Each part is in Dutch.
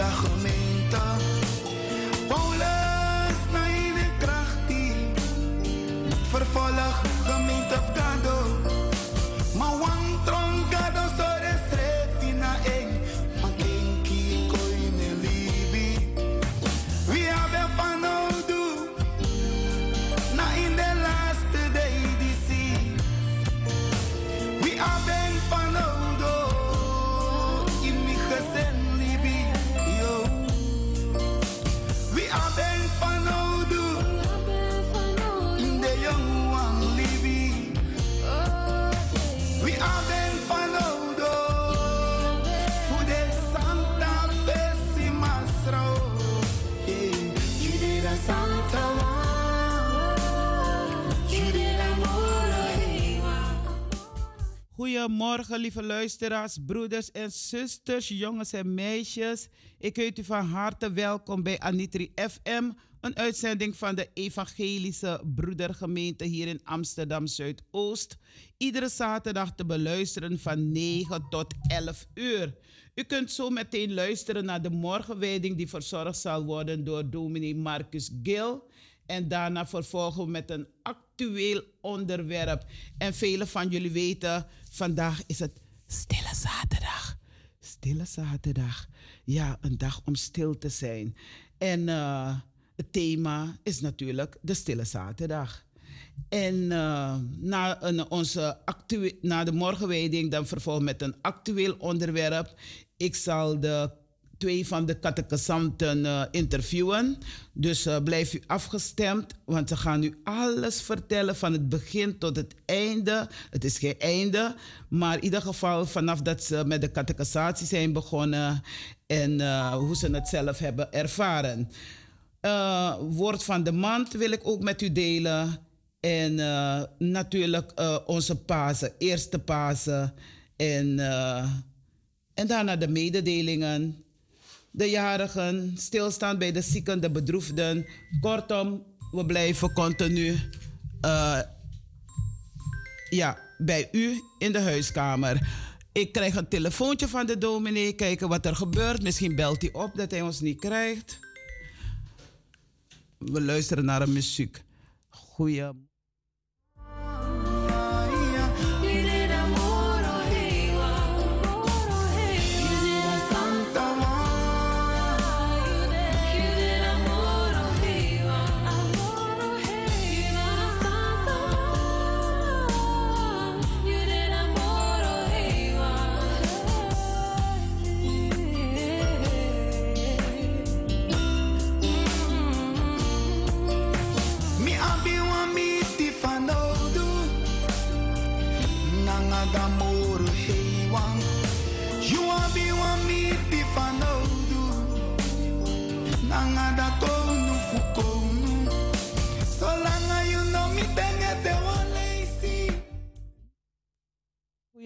fuchiri da gemeente. Paulus Goedemorgen, lieve luisteraars, broeders en zusters, jongens en meisjes. Ik heet u van harte welkom bij Anitri FM, een uitzending van de Evangelische Broedergemeente hier in Amsterdam Zuidoost. Iedere zaterdag te beluisteren van 9 tot 11 uur. U kunt zo meteen luisteren naar de morgenwijding die verzorgd zal worden door dominee Marcus Gil. En daarna vervolgen we met een actueel onderwerp. En velen van jullie weten, vandaag is het Stille Zaterdag. Stille Zaterdag. Ja, een dag om stil te zijn. En eh, het thema is natuurlijk de Stille Zaterdag. En eh, na, een, onze na de morgenwijding dan vervolgens met een actueel onderwerp. Ik zal de twee van de catechisanten eh, interviewen. Dus eh, blijf u afgestemd, want ze gaan u alles vertellen van het begin tot het einde. Het is geen einde, maar in ieder geval vanaf dat ze met de catechisatie zijn begonnen en eh, hoe ze het zelf hebben ervaren. Woord van de maand wil ik ook met u delen. En natuurlijk onze Pasen, eerste Pasen. En, en daarna de mededelingen. De jarigen, stilstaan bij de zieken, de bedroefden. Kortom, we blijven continu eh, ja, bij u in de huiskamer. Ik krijg een telefoontje van de dominee, kijken wat er gebeurt. Misschien belt hij op dat hij ons niet krijgt. We luisteren naar een muziek. Goeie.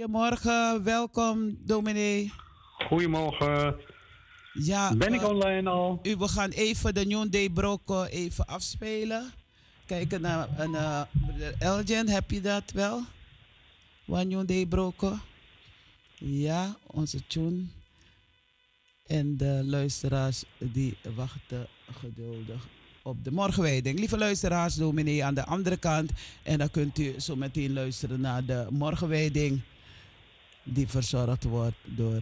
Goedemorgen, welkom dominee. Goedemorgen. Ja, ben ik uh, online al? U, we gaan even de New Day Broko even afspelen. Kijken naar een uh, Elgin, heb je dat wel? One New Day Broko. Ja, onze tune. En de luisteraars die wachten geduldig op de morgenwijding. Lieve luisteraars, dominee aan de andere kant. En dan kunt u zo meteen luisteren naar de morgenwijding. Die verzorgd wordt door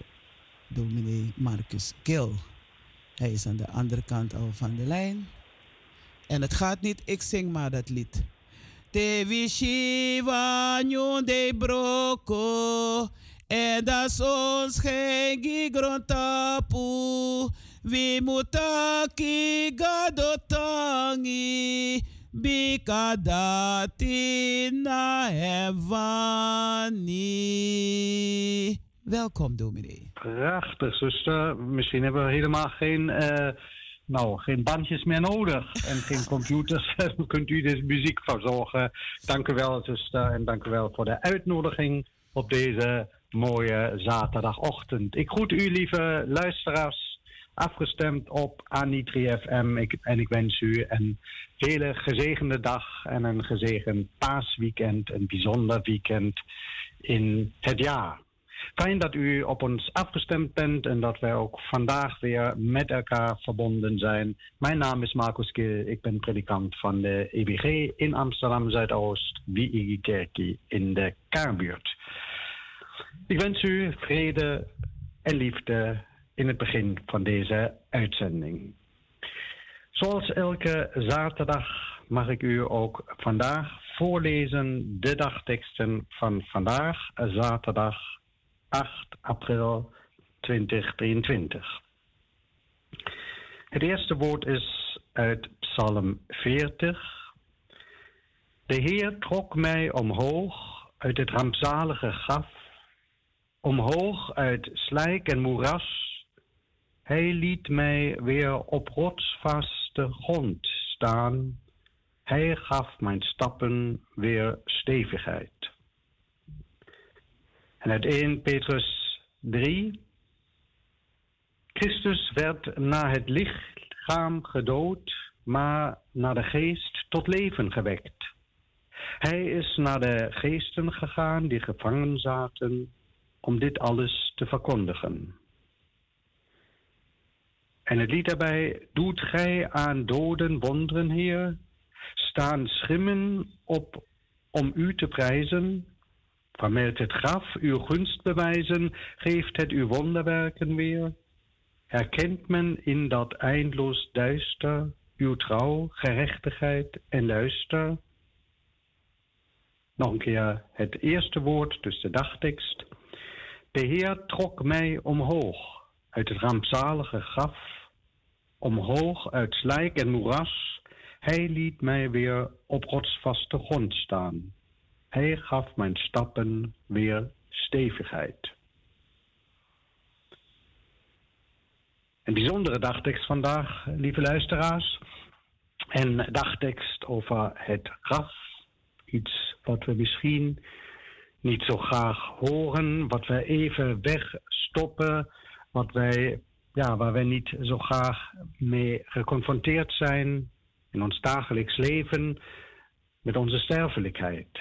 dominee Marcus Kil. Hij is aan de andere kant al van de lijn. En het gaat niet, ik zing maar dat lied. Te vishiva de broko. En dat ons geen grontapu. We mutaki gadotangi. Bikadati na hevani. Welkom, dominee. Prachtig, zuster. Misschien hebben we helemaal geen, uh, nou, geen bandjes meer nodig en geen computers. Kunt u dus muziek verzorgen. Dank u wel, zuster. En dank u wel voor de uitnodiging op deze mooie zaterdagochtend. Ik groet u, lieve luisteraars, afgestemd op Anitri FM. En ik wens u een hele gezegende dag en een gezegend paasweekend, een bijzonder weekend in het jaar. Fijn dat u op ons afgestemd bent en dat wij ook vandaag weer met elkaar verbonden zijn. Mijn naam is Marcus Gil, ik ben predikant van de EBG in Amsterdam Zuidoost, Wiegi Kerkie in de Kaarbuurt. Ik wens u vrede en liefde in het begin van deze uitzending. Zoals elke zaterdag mag ik u ook vandaag voorlezen de dagteksten van vandaag, zaterdag 8 april 2023. Het eerste woord is uit Psalm 40. De Heer trok mij omhoog uit het rampzalige graf, omhoog uit slijk en moeras. Hij liet mij weer op rotsvaste grond staan. Hij gaf mijn stappen weer stevigheid. En uit 1 Petrus 3. Christus werd na het lichaam gedood, maar naar de geest tot leven gewekt. Hij is naar de geesten gegaan die gevangen zaten om dit alles te verkondigen. En het lied daarbij, doet gij aan doden wonderen, Heer, staan schimmen op om u te prijzen, Vermeldt het graf uw gunst bewijzen, geeft het uw wonderwerken weer. Herkent men in dat eindloos duister uw trouw, gerechtigheid en luister? Nog een keer het eerste woord, dus de dagtekst. De Heer trok mij omhoog uit het rampzalige graf, omhoog uit slijk en moeras. Hij liet mij weer op rotsvaste grond staan. Hij gaf mijn stappen weer stevigheid. Een bijzondere dagtekst vandaag, lieve luisteraars. Een dagtekst over het graf. Iets wat we misschien niet zo graag horen, wat we even wegstoppen, wat wij, ja, waar wij niet zo graag mee geconfronteerd zijn in ons dagelijks leven met onze sterfelijkheid.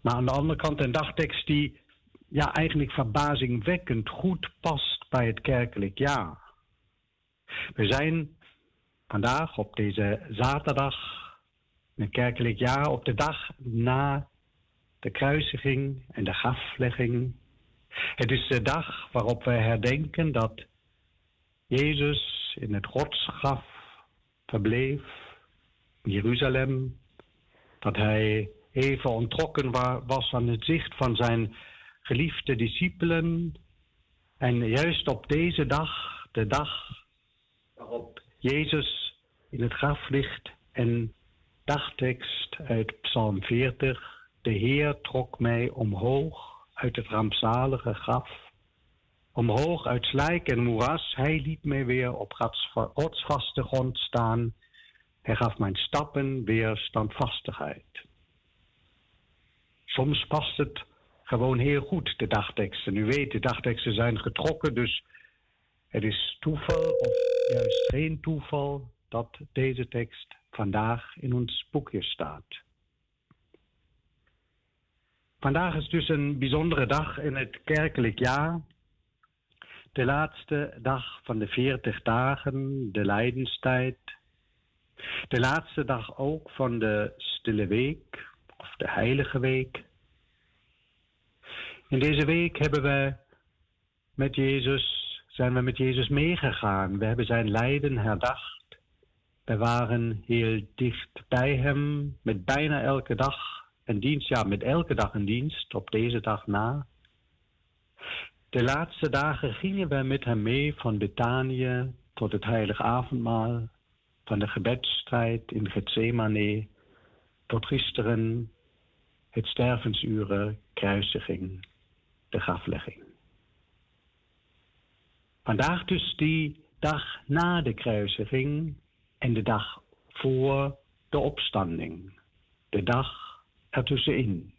Maar aan de andere kant een dagtekst die ja, eigenlijk verbazingwekkend goed past bij het kerkelijk jaar. We zijn vandaag op deze zaterdag, een kerkelijk jaar, op de dag na de kruisiging en de graflegging. Het is de dag waarop wij herdenken dat Jezus in het godsgraf verbleef in Jeruzalem, dat hij even ontrokken was aan het zicht van zijn geliefde discipelen. En juist op deze dag, de dag waarop Jezus in het graf ligt en dagtekst uit Psalm 40. De Heer trok mij omhoog uit het rampzalige graf. Omhoog uit slijk en moeras, hij liet mij weer op rotsvaste grond staan. Hij gaf mijn stappen weer standvastigheid. Soms past het gewoon heel goed, de dagteksten. U weet, de dagteksten zijn getrokken, dus het is toeval of juist geen toeval dat deze tekst vandaag in ons boekje staat. Vandaag is dus een bijzondere dag in het kerkelijk jaar. De laatste dag van de 40 dagen, de lijdenstijd. De laatste dag ook van de Stille Week of de Heilige Week. In deze week hebben we met Jezus, zijn we met Jezus meegegaan. We hebben zijn lijden herdacht. We waren heel dicht bij hem met bijna elke dag een dienst. Ja, met elke dag een dienst, op deze dag na. De laatste dagen gingen we met hem mee van Betanië tot het heilige avondmaal, van de gebedstrijd in Gethsemane tot gisteren het stervensuren, kruisiging, de graflegging. Vandaag dus die dag na de kruisiging en de dag voor de opstanding. De dag ertussenin.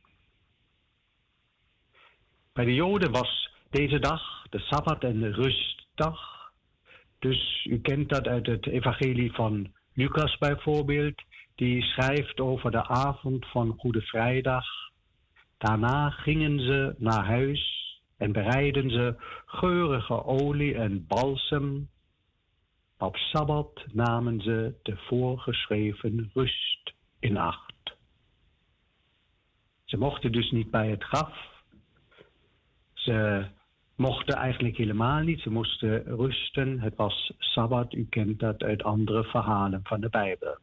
Bij de Joden was deze dag de Sabbat en de rustdag. Dus u kent dat uit het evangelie van Lucas bijvoorbeeld. Die schrijft over de avond van Goede Vrijdag. Daarna gingen ze naar huis en bereiden ze geurige olie en balsem. Op Sabbat namen ze de voorgeschreven rust in acht. Ze mochten dus niet bij het graf. Ze mochten eigenlijk helemaal niet. Ze moesten rusten. Het was Sabbat, u kent dat uit andere verhalen van de Bijbel.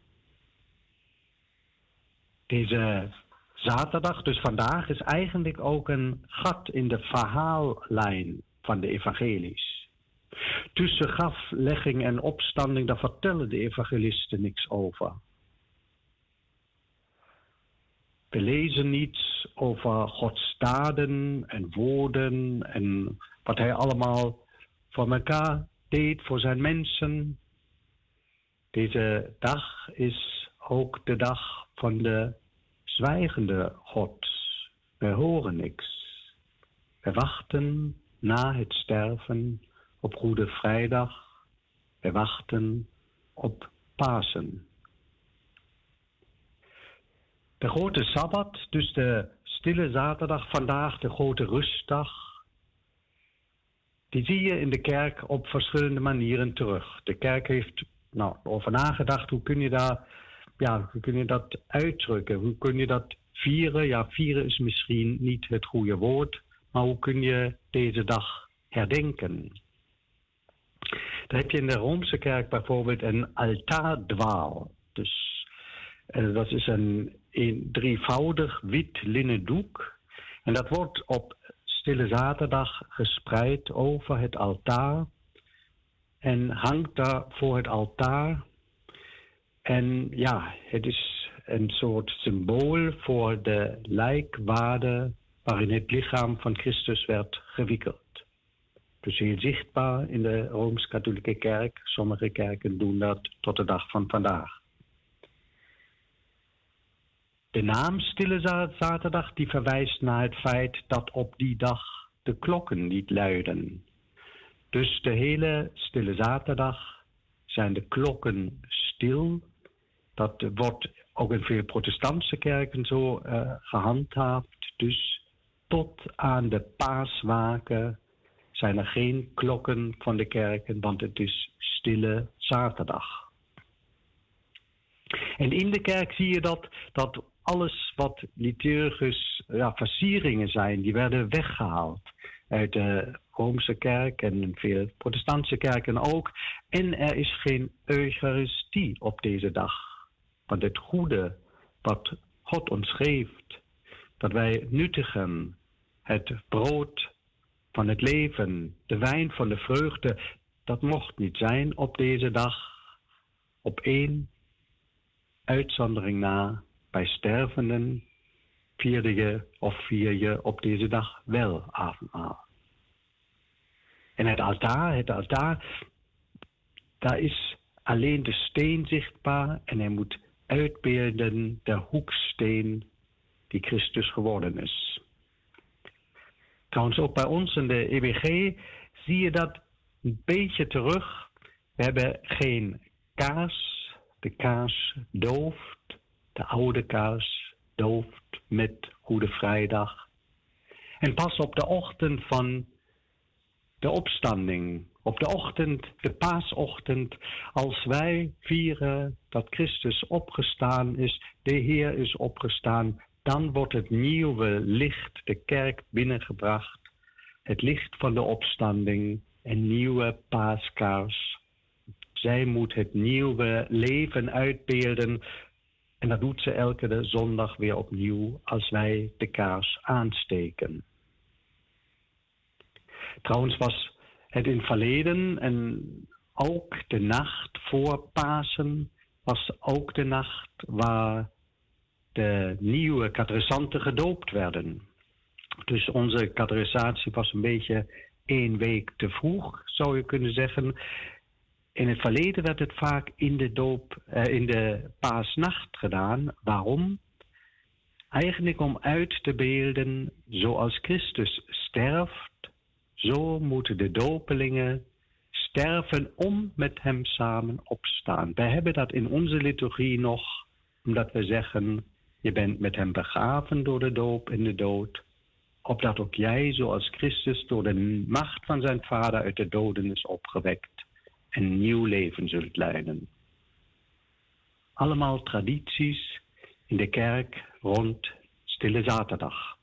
Deze zaterdag, dus vandaag, is eigenlijk ook een gat in de verhaallijn van de evangelies. Tussen graflegging en opstanding, daar vertellen de evangelisten niks over. We lezen niets over Gods daden en woorden en wat hij allemaal voor elkaar deed, voor zijn mensen. Deze dag is ook de dag van de zwijgende God. We horen niks. We wachten na het sterven op Goede Vrijdag. We wachten op Pasen. De grote Sabbat, dus de stille zaterdag, vandaag de grote rustdag, die zie je in de kerk op verschillende manieren terug. De kerk heeft nou, over nagedacht, hoe kun je daar ja, hoe kun je dat uitdrukken? Hoe kun je dat vieren? Ja, vieren is misschien niet het goede woord, maar hoe kun je deze dag herdenken? Dan heb je in de Roomse kerk bijvoorbeeld een altaardwaal. Dus uh, dat is een, een drievoudig wit linnen doek. En dat wordt op Stille Zaterdag gespreid over het altaar. En hangt daar voor het altaar en ja, het is een soort symbool voor de lijkwaarde waarin het lichaam van Christus werd gewikkeld. Dus heel zichtbaar in de Rooms-Katholieke Kerk. Sommige kerken doen dat tot de dag van vandaag. De naam Stille Zaterdag die verwijst naar het feit dat op die dag de klokken niet luiden. Dus de hele Stille Zaterdag zijn de klokken stil dat wordt ook in veel protestantse kerken zo uh, gehandhaafd. Dus tot aan de paaswaken zijn er geen klokken van de kerken, want het is stille zaterdag. En in de kerk zie je dat, dat alles wat liturgisch ja, versieringen zijn, die werden weggehaald uit de Roomse kerk en veel protestantse kerken ook. En er is geen Eucharistie op deze dag van het goede wat God ons geeft. Dat wij nuttigen het brood van het leven, de wijn van de vreugde. Dat mocht niet zijn op deze dag. Op één uitzondering na, bij stervenden, vierde je of vier je op deze dag wel avondmaal. En het altaar, het altaar, daar is alleen de steen zichtbaar en hij moet uitbeelden de hoeksteen die Christus geworden is. Trouwens, ook bij ons in de EBG zie je dat een beetje terug. We hebben geen kaas. De kaas dooft. De oude kaas dooft met Goede Vrijdag. En pas op de ochtend van de opstanding, op de ochtend, de paasochtend, als wij vieren dat Christus opgestaan is, de Heer is opgestaan, dan wordt het nieuwe licht de kerk binnengebracht. Het licht van de opstanding, een nieuwe paaskaars. Zij moet het nieuwe leven uitbeelden. En dat doet ze elke zondag weer opnieuw als wij de kaars aansteken. Trouwens was het in het verleden en ook de nacht voor Pasen was ook de nacht waar de nieuwe katerisanten gedoopt werden. Dus onze katerisatie was een beetje één week te vroeg, zou je kunnen zeggen. In het verleden werd het vaak in de, doop, eh, in de paasnacht gedaan. Waarom? Eigenlijk om uit te beelden, zoals Christus sterft, zo moeten de dopelingen sterven om met hem samen opstaan. Wij hebben dat in onze liturgie nog, omdat we zeggen, je bent met hem begraven door de doop in de dood, opdat ook jij, zoals Christus, door de macht van zijn Vader uit de doden is opgewekt, een nieuw leven zult leiden. Allemaal tradities in de kerk rond Stille Zaterdag.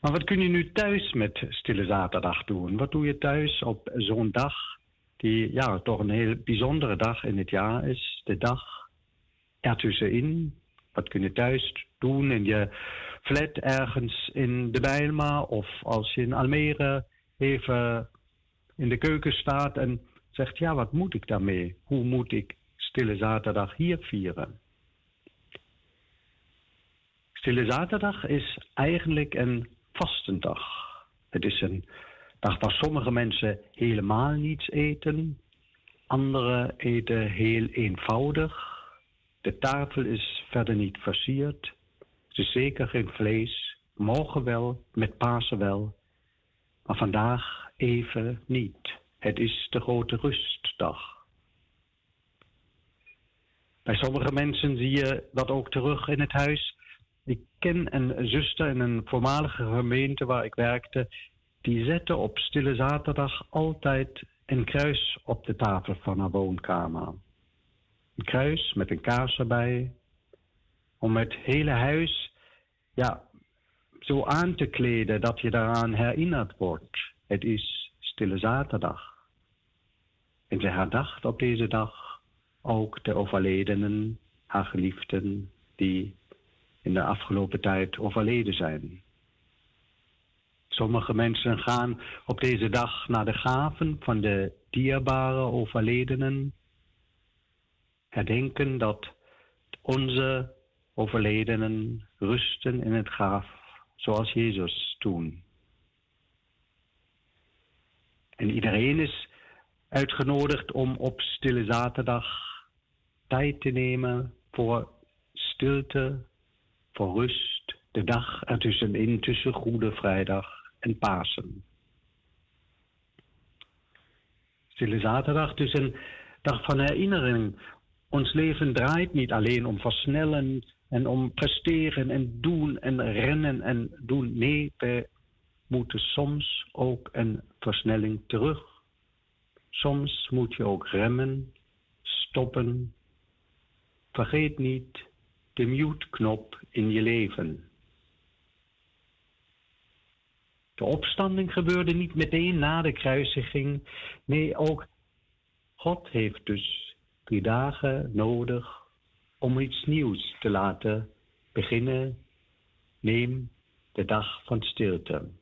Maar wat kun je nu thuis met Stille Zaterdag doen? Wat doe je thuis op zo'n dag die ja, toch een heel bijzondere dag in het jaar is? De dag ertussenin. Wat kun je thuis doen in je flat ergens in de Bijlma of als je in Almere even in de keuken staat en zegt, ja, wat moet ik daarmee? Hoe moet ik Stille Zaterdag hier vieren? Stille Zaterdag is eigenlijk een vastendag. Het is een dag waar sommige mensen helemaal niets eten, anderen eten heel eenvoudig. De tafel is verder niet versierd. Is zeker geen vlees. Morgen wel, met Pasen wel. Maar vandaag even niet. Het is de grote rustdag. Bij sommige mensen zie je dat ook terug in het huis. Ik ken een zuster in een voormalige gemeente waar ik werkte. Die zette op Stille Zaterdag altijd een kruis op de tafel van haar woonkamer. Een kruis met een kaars erbij. Om het hele huis ja, zo aan te kleden dat je daaraan herinnerd wordt. Het is Stille Zaterdag. En ze herdacht op deze dag ook de overledenen, haar geliefden, die in de afgelopen tijd overleden zijn. Sommige mensen gaan op deze dag naar de graven van de dierbare overledenen, herdenken dat onze overledenen rusten in het graf, zoals Jezus toen. En iedereen is uitgenodigd om op Stille Zaterdag tijd te nemen voor stilte, voor rust, de dag ertussenin tussen Goede Vrijdag en Pasen. Stille Zaterdag dus een dag van herinnering. Ons leven draait niet alleen om versnellen en om presteren en doen en rennen en doen. Nee, we moeten soms ook een versnelling terug. Soms moet je ook remmen, stoppen. Vergeet niet de mute-knop in je leven. De opstanding gebeurde niet meteen na de kruisiging. Nee, ook God heeft dus drie dagen nodig om iets nieuws te laten beginnen. Neem de dag van stilte.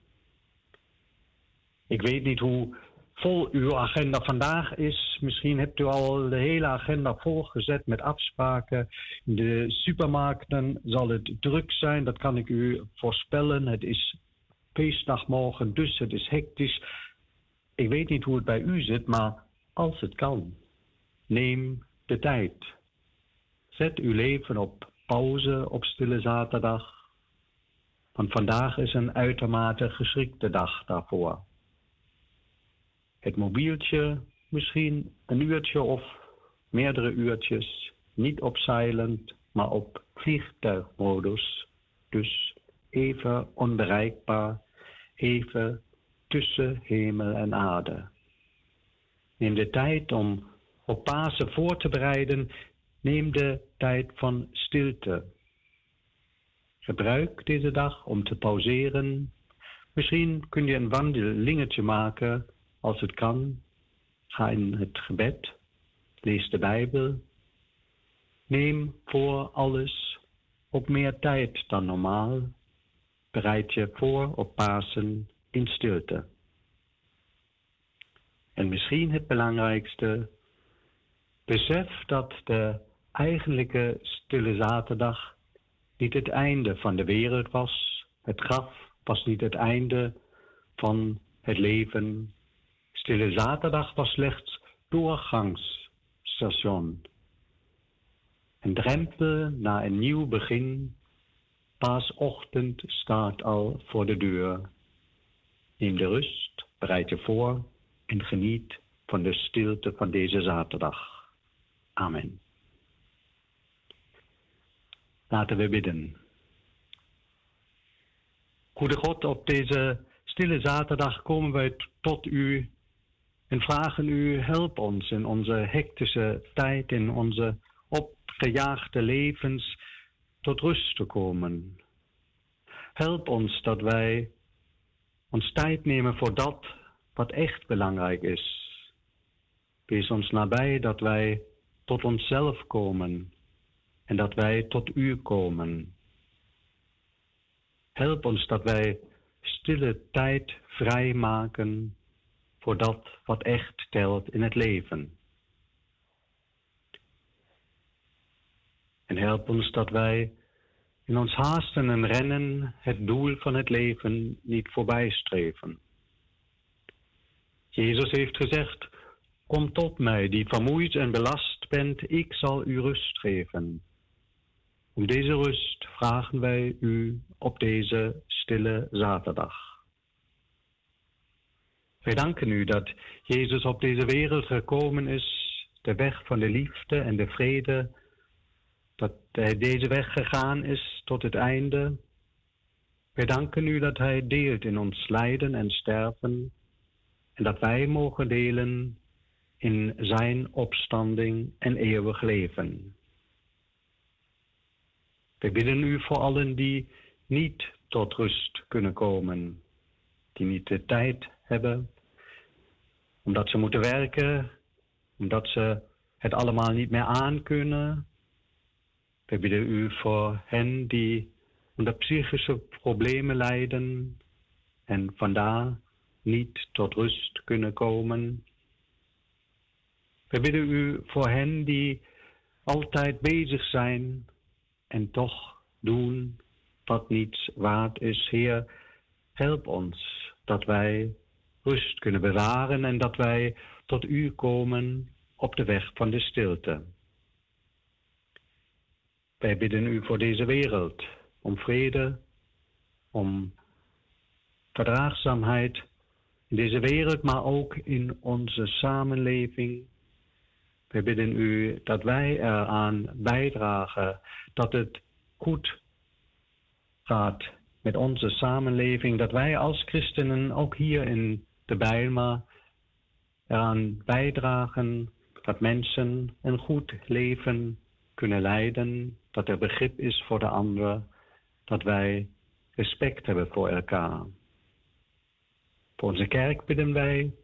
Ik weet niet hoe vol uw agenda vandaag is. Misschien hebt u al de hele agenda volgezet met afspraken. In de supermarkten zal het druk zijn, dat kan ik u voorspellen. Het is feestdagmorgen, dus het is hectisch. Ik weet niet hoe het bij u zit, maar als het kan, neem de tijd. Zet uw leven op pauze op stille zaterdag. Want vandaag is een uitermate geschikte dag daarvoor. Het mobieltje misschien een uurtje of meerdere uurtjes, niet op silent, maar op vliegtuigmodus. Dus even onbereikbaar, even tussen hemel en aarde. Neem de tijd om op Pasen voor te bereiden. Neem de tijd van stilte. Gebruik deze dag om te pauzeren. Misschien kun je een wandelingetje maken als het kan. Ga in het gebed. Lees de Bijbel. Neem voor alles op meer tijd dan normaal. Bereid je voor op Pasen in stilte. En misschien het belangrijkste, besef dat de eigenlijke stille zaterdag niet het einde van de wereld was. Het graf was niet het einde van het leven. Stille zaterdag was slechts doorgangsstation. Een drempel naar een nieuw begin. Paasochtend staat al voor de deur. Neem de rust, bereid je voor en geniet van de stilte van deze zaterdag. Amen. Laten we bidden. Goede God, op deze stille zaterdag komen wij tot u en vragen u, help ons in onze hectische tijd, in onze opgejaagde levens, tot rust te komen. Help ons dat wij ons tijd nemen voor dat wat echt belangrijk is. Wees ons nabij dat wij tot onszelf komen en dat wij tot U komen. Help ons dat wij stille tijd vrijmaken voor dat wat echt telt in het leven. En help ons dat wij in ons haasten en rennen het doel van het leven niet voorbij streven. Jezus heeft gezegd, kom tot mij die vermoeid en belast bent, ik zal u rust geven. Om deze rust vragen wij u op deze stille zaterdag. Wij danken u dat Jezus op deze wereld gekomen is, de weg van de liefde en de vrede, dat hij deze weg gegaan is tot het einde. Wij danken u dat hij deelt in ons lijden en sterven en dat wij mogen delen in zijn opstanding en eeuwig leven. We bidden u voor allen die niet tot rust kunnen komen, die niet de tijd hebben, omdat ze moeten werken, omdat ze het allemaal niet meer aankunnen. We bidden u voor hen die onder psychische problemen lijden en vandaar niet tot rust kunnen komen. We bidden u voor hen die altijd bezig zijn en toch doen wat niets waard is. Heer, help ons dat wij rust kunnen bewaren en dat wij tot u komen op de weg van de stilte. Wij bidden u voor deze wereld om vrede, om verdraagzaamheid in deze wereld, maar ook in onze samenleving. We bidden u dat wij eraan bijdragen dat het goed gaat met onze samenleving, dat wij als christenen ook hier in de Bijlmer eraan bijdragen dat mensen een goed leven kunnen leiden, dat er begrip is voor de ander, dat wij respect hebben voor elkaar. Voor onze kerk bidden wij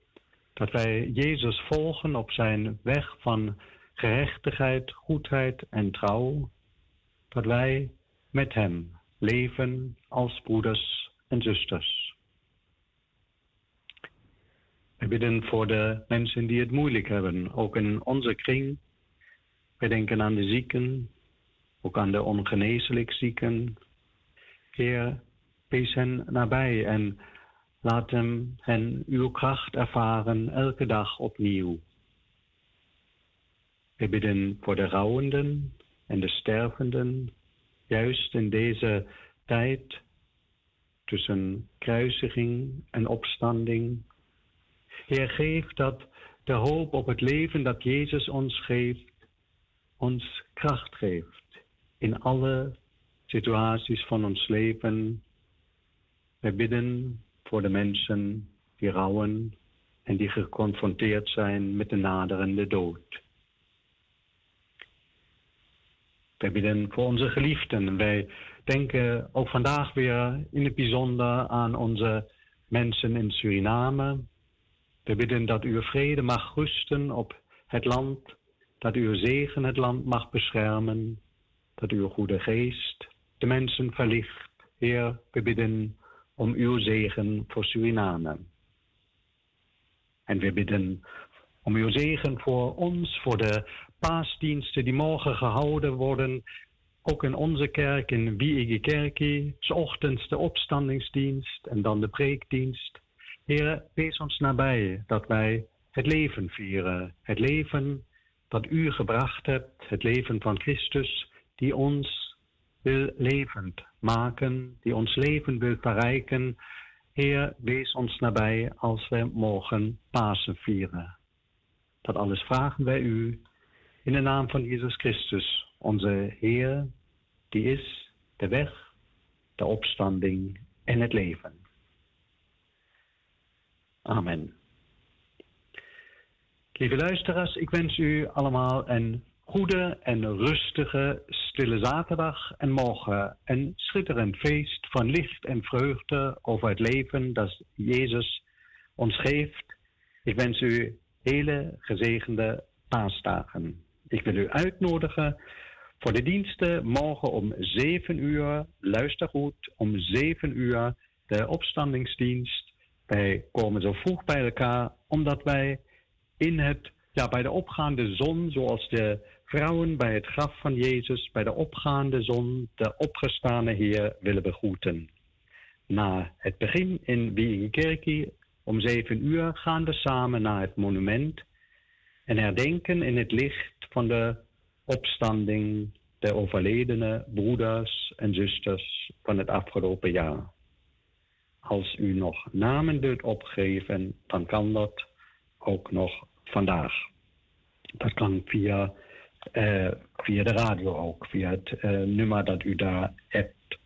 dat wij Jezus volgen op zijn weg van gerechtigheid, goedheid en trouw. Dat wij met Hem leven als broeders en zusters. We bidden voor de mensen die het moeilijk hebben, ook in onze kring. We denken aan de zieken, ook aan de ongeneeslijk zieken. Heer, wees hen nabij en Laat hem hen uw kracht ervaren elke dag opnieuw. We bidden voor de rouwenden en de stervenden, juist in deze tijd tussen kruisiging en opstanding. Heer, geef dat de hoop op het leven dat Jezus ons geeft, ons kracht geeft in alle situaties van ons leven. Wij bidden voor de mensen die rouwen en die geconfronteerd zijn met de naderende dood. Wij bidden voor onze geliefden. Wij denken ook vandaag weer in het bijzonder aan onze mensen in Suriname. We bidden dat uw vrede mag rusten op het land, dat uw zegen het land mag beschermen, dat uw goede geest de mensen verlicht. Heer, we bidden om uw zegen voor Suriname. En we bidden om uw zegen voor ons, voor de paasdiensten die morgen gehouden worden. Ook in onze kerk, in Wiege Kerkie, s ochtends de opstandingsdienst en dan de preekdienst. Heer, wees ons nabij dat wij het leven vieren. Het leven dat u gebracht hebt, het leven van Christus, die ons wil levend maken, die ons leven wil verrijken. Heer, wees ons nabij als wij morgen Pasen vieren. Dat alles vragen wij u in de naam van Jezus Christus, onze Heer, die is de weg, de opstanding en het leven. Amen. Lieve luisteraars, ik wens u allemaal een goede en rustige stille zaterdag en morgen een schitterend feest van licht en vreugde over het leven dat Jezus ons geeft. Ik wens u hele gezegende paasdagen. Ik wil u uitnodigen voor de diensten morgen om 7 uur. Luister goed, om 7 uur de opstandingsdienst. Wij komen zo vroeg bij elkaar omdat wij in het, ja, bij de opgaande zon, zoals de vrouwen bij het graf van Jezus, bij de opgaande zon, de opgestane Heer willen begroeten. Na het begin in Wiegenkerkie om 7 uur gaan we samen naar het monument en herdenken in het licht van de opstanding der overledene broeders en zusters van het afgelopen jaar. Als u nog namen wilt opgeven, dan kan dat ook nog vandaag. Dat kan via, uh, via de radio ook, via het uh, nummer dat u daar hebt.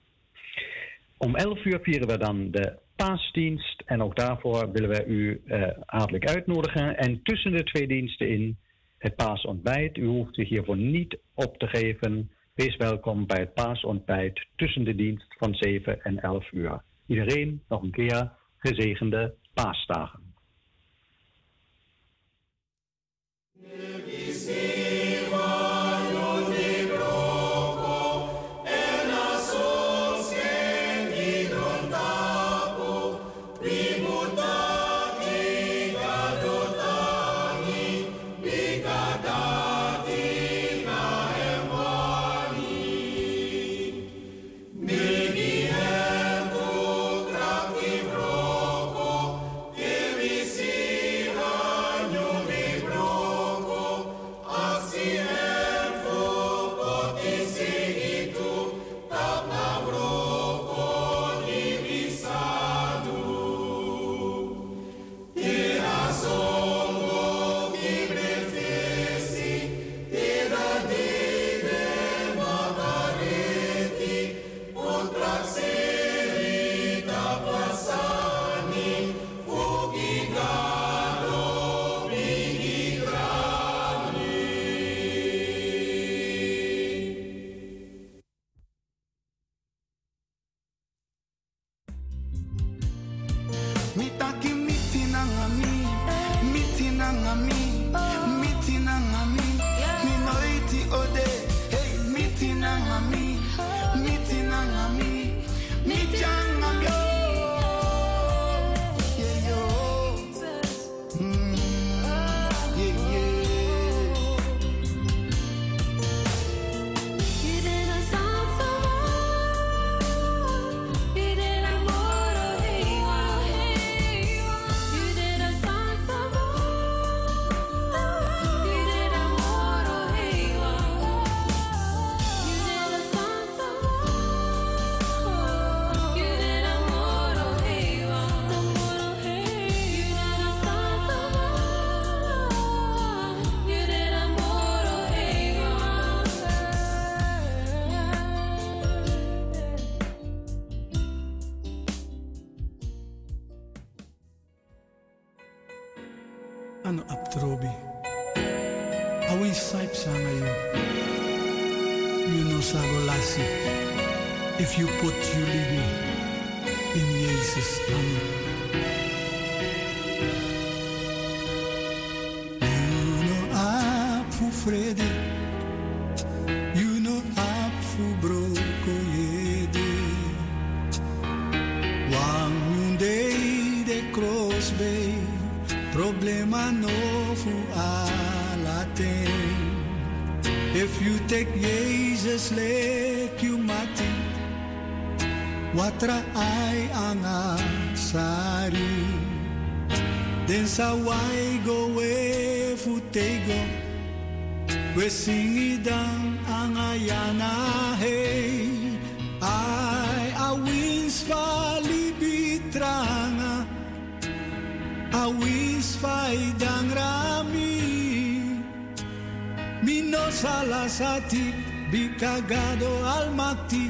Om 11 uur vieren we dan de paasdienst. En ook daarvoor willen wij u uh, hartelijk uitnodigen. En tussen de twee diensten in het paasontbijt. U hoeft zich hiervoor niet op te geven. Wees welkom bij het paasontbijt tussen de dienst van 7 en 11 uur. Iedereen nog een keer gezegende paasdagen. Watra ay ang sari. Den sa wai go we futego. We singidang ang ayana hey. Ay awins palibitranga. Awis faidang rami. Mino salasati bikagado almati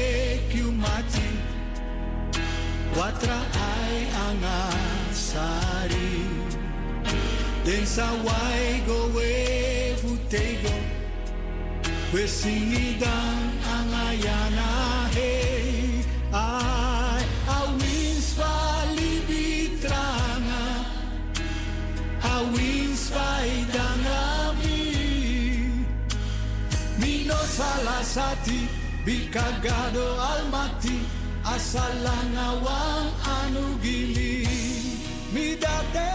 we singidang ang ayana hey. Ay, awins palibitranga, awins paidang rami. Mino salasati, bikagado almati, asalangawang anugili. Midate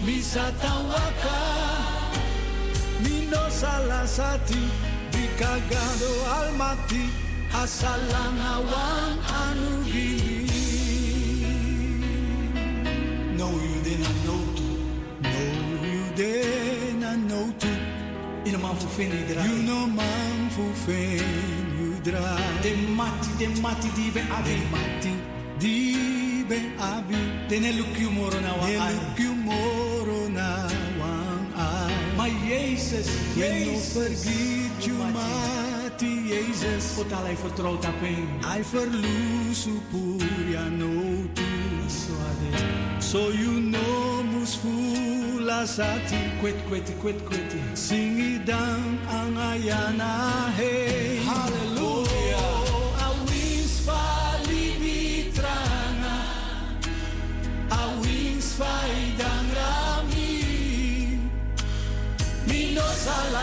nomo, misatawaka. Mino salasati, bikagado almati, asalangawang anugili. No, you didn't know to. No, you didn't know to. In een man voor vinden iedereen. You know man for fame you drive. De mati, de mati die ben De abi. mati di be abi. De ne luki moro na wa De ai. Jesus, Jezus. When forget you, mighty Jezus. O talai vertrouwt op hem. I verloos u puria no tu. So you know mus fulas ati. Quit, quit, quit, quit. Sing it down ang ayana hey. Hallelujah.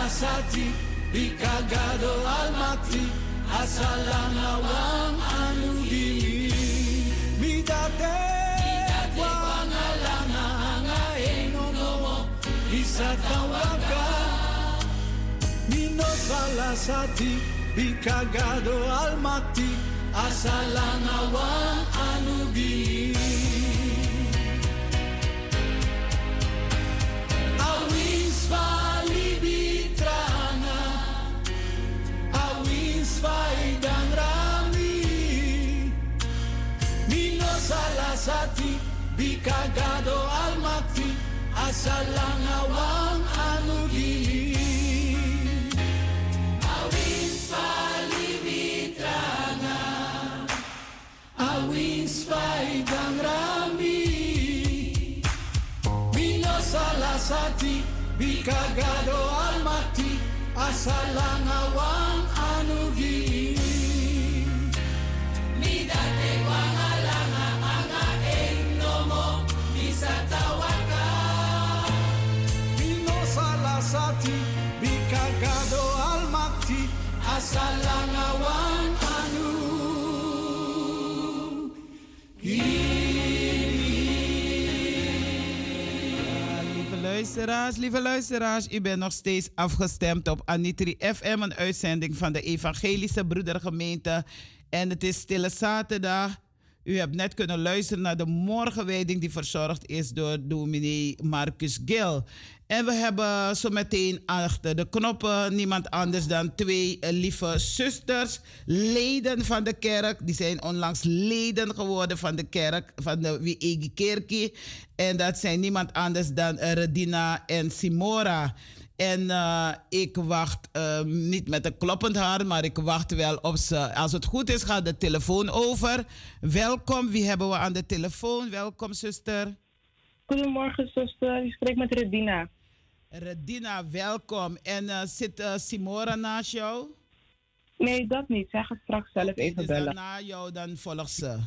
asati bi kagado almati asalana wan anudimi mitate wanalana anga almati asalana wan. Bikagado almati, asalangawang anugi. Awins paidang rami Mino salasati Bikagado almati Asalangawang anugi Bikagado almati Asalangawang anugi Ja, lieve luisteraars, lieve luisteraars, u bent nog steeds afgestemd op Anitri FM, een uitzending van de Evangelische Broedergemeente. En het is Stille Zaterdag. U hebt net kunnen luisteren naar de morgenwijding die verzorgd is door dominee Marcus Gil. En we hebben zo meteen achter de knoppen niemand anders dan twee lieve zusters, leden van de kerk. Die zijn onlangs leden geworden van de kerk, van de Wiegi Kerkie. En dat zijn niemand anders dan Redina en Simora. En eh, ik wacht eh, niet met een kloppend hart, maar ik wacht wel op ze. Als het goed is, gaat de telefoon over. Welkom, wie hebben we aan de telefoon? Welkom, zuster. Goedemorgen, zuster. Je spreekt met Redina. Redina, welkom. En eh, zit eh, Simora naast jou? Nee, dat niet. Zij gaat straks zelf even bellen. dan na jou, dan volgt ze.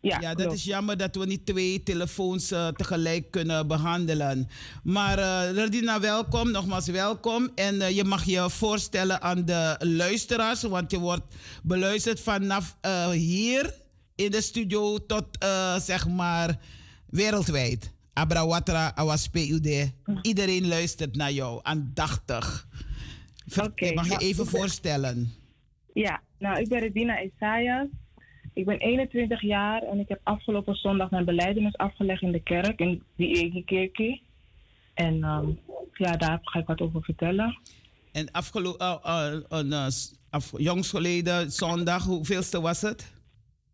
Ja, Ja, dat klopt. is jammer dat we niet twee telefoons eh, tegelijk kunnen behandelen. Maar eh Redina, welkom, nogmaals welkom. En eh, je mag je voorstellen aan de luisteraars, want je wordt beluisterd vanaf hier in de studio tot zeg maar wereldwijd. Abrawatra, Awas PUD. Iedereen luistert naar jou, aandachtig. Ver- mag je nou, even voorstellen? Ja, nou, ik ben Redina Isaias. Ik ben 21 jaar en ik heb afgelopen zondag mijn beleidenis afgelegd in de kerk, in die Kerkie. En ehm, ja, daar ga ik wat over vertellen. En afgelopen, af, jongs geleden, zondag, hoeveelste was het?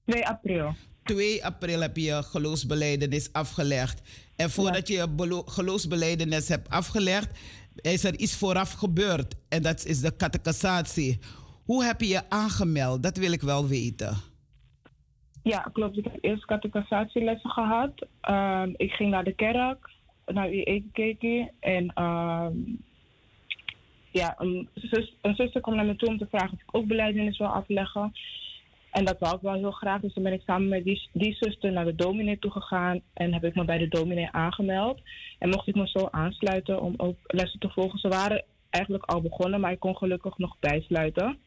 2 april. 2 april heb je je geloofsbeleidenis afgelegd. En voordat je je geloofsbeleidenis hebt afgelegd, is er iets vooraf gebeurd. En dat is de catechisatie. Hoe heb je je aangemeld? Dat wil ik wel weten. Ja, klopt. Ik heb eerst catechisatielessen gehad. Ehm, ik ging naar de kerk, naar Egi Kerkie. En ehm, ja, een, zus, een zuster kwam naar me toe om te vragen of ik ook beleidenis wil afleggen. En dat wou ik wel heel graag. Dus dan ben ik samen met die, die zuster naar de dominee toe gegaan. En heb ik me bij de dominee aangemeld. En mocht ik me zo aansluiten om ook lessen te volgen. Ze waren eigenlijk al begonnen, maar ik kon gelukkig nog bijsluiten.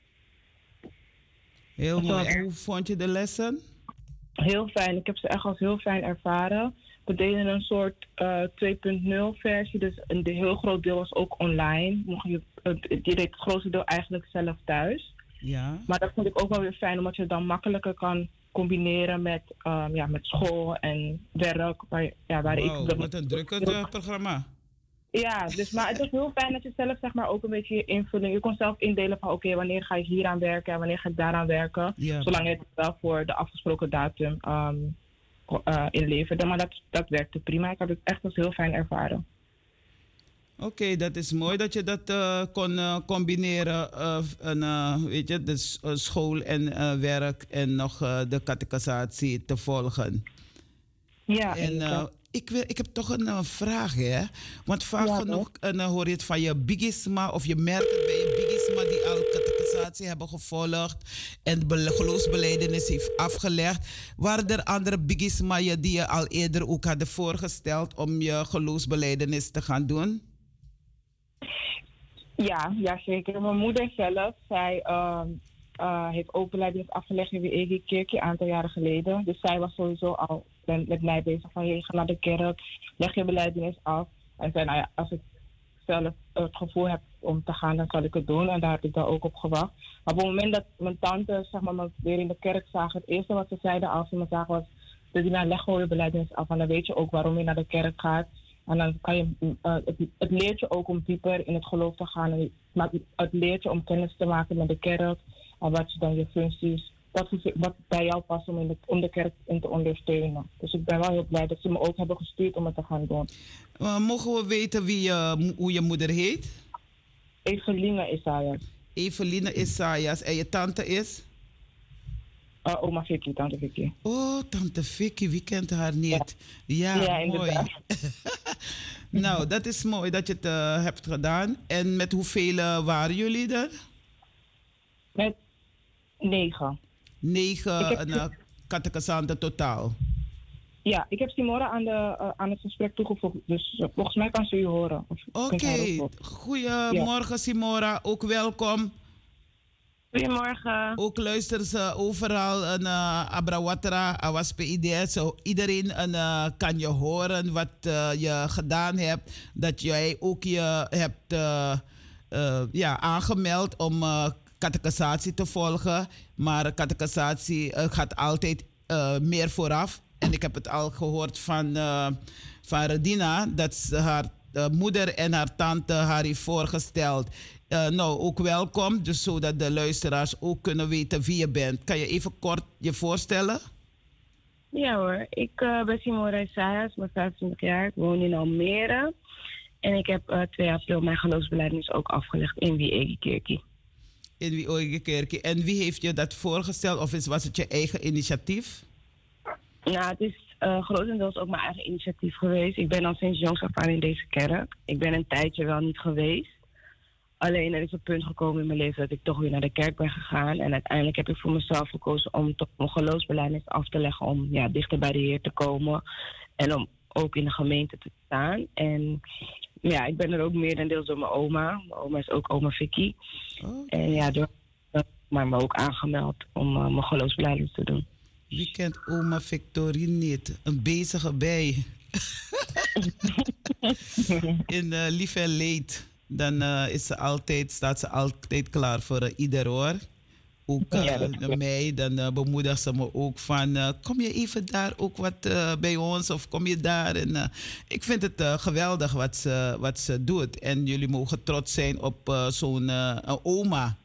Heel mooi. En hoe vond je de lessen? Heel fijn. Ik heb ze echt als heel fijn ervaren. We deden een soort eh 2.0 versie. Dus een heel groot deel was ook online. Mocht je, je deed het grootste deel eigenlijk zelf thuis. Ja. Maar dat vond ik ook wel weer fijn, omdat je het dan makkelijker kan combineren met, ehm, ja, met school en werk. Waar, ja, waar ik Wow, wat een drukkend eh, programma. Ja, dus, maar het is heel fijn dat je zelf zeg maar, ook een beetje je invulling... Je kon zelf indelen van oké, wanneer ga ik hier aan werken en wanneer ga ik daaraan werken. Ja. Zolang je het wel voor de afgesproken datum eh, inleverde. Maar dat, dat werkte prima. Ik heb het echt als heel fijn ervaren. Oké, dat is mooi dat je dat eh, kon eh, combineren. en, eh, weet je, dus school en werk en nog de catechisatie te volgen. Ja, en ik, wil, ik heb toch een eh, vraag, hè? Want vaak Ja, genoeg eh, hoor je het van je bigisma of je merkt het bij je bigisma die al catechisatie hebben gevolgd en be- geloofsbeleidenis heeft afgelegd. Waren er andere bigisma je die je al eerder ook hadden voorgesteld om je geloofsbeleidenis te gaan doen? ja, ja, zeker. Mijn moeder zelf, zij ehm, eh, heeft ook beleidenis afgelegd in de EG Kerkje een aantal jaren geleden. Dus zij was sowieso al met, met mij bezig van je gaat naar de kerk, leg je beleidenis af. En zei, nou ja, als ik zelf het gevoel heb om te gaan, dan zal ik het doen. En daar heb ik dan ook op gewacht. Maar op het moment dat mijn tante zeg maar, me weer in de kerk zagen, het eerste wat ze zeiden als ze me zagen was, Dina, leg gewoon je beleidenis af. En dan weet je ook waarom je naar de kerk gaat. En dan kan je, eh, het, het leert je ook om dieper in het geloof te gaan. Maar het leert je om kennis te maken met de kerk. En wat je dan je functies, wat, wat bij jou past om, in de, om de kerk in te ondersteunen. Dus ik ben wel heel blij dat ze me ook hebben gestuurd om het te gaan doen. Eh, mogen we weten wie je, hoe je moeder heet? Eveline Isaias. Eveline Isaias en je tante is? Uh, oma Vicky, tante Vicky. Oh, tante Vicky, wie kent haar niet? Ja, Ja, mooi. nou, dat is mooi dat je het eh, hebt gedaan. En met hoeveel eh, waren jullie er? Met negen. Negen uh, catechisanten totaal. Ja, ik heb Simora aan, de, eh, aan het gesprek toegevoegd. Dus eh, volgens mij kan ze u horen. Of Oké, goedemorgen Simora, ook welkom. Goedemorgen. Ook luisteren ze overal een uh, Abrawatra, Awaspid. Zo iedereen eh, kan je horen wat eh, je gedaan hebt. Dat jij ook je hebt eh, eh, ja, aangemeld om uh, catechisatie te volgen. Maar catechisatie eh, gaat altijd eh, meer vooraf. En ik heb het al gehoord van, eh, van Redina, dat ze haar moeder en haar tante haar heeft voorgesteld. Nou, ook welkom, dus zodat de luisteraars ook kunnen weten wie je bent. Kan je even kort je voorstellen? Ja hoor, ik eh, ben Simone Isaias, ben 25 jaar, ik woon in Almere. En ik heb eh 2 april mijn geloofsbelijdenis ook afgelegd in Wiegekerkie. In ooit kerk. En wie heeft je dat voorgesteld? Of was het je eigen initiatief? Nou, het is eh grotendeels ook mijn eigen initiatief geweest. Ik ben al sinds jongs af aan in deze kerk. Ik ben een tijdje wel niet geweest. Alleen er is een punt gekomen in mijn leven dat ik toch weer naar de kerk ben gegaan. En uiteindelijk heb ik voor mezelf gekozen om toch mijn geloofsbelijdenis af te leggen. Om ja, dichter bij de Heer te komen. En om ook in de gemeente te staan. En ja, ik ben er ook meerendeels door mijn oma. Mijn oma is ook oma Vicky. Oh, En ja, door maar me ook aangemeld om uh, mijn geloofsbelijdenis te doen. wie kent oma Victorine niet? Een bezige bij. in uh, lief en leed. Dan uh, is ze altijd, staat ze altijd klaar voor ieder hoor. Ook uh, klopt. mij, dan uh, bemoedigt ze me ook van... uh, kom je even daar ook wat bij ons of kom je daar? En, ik vind het geweldig wat ze, wat ze doet. En jullie mogen trots zijn op zo'n oma.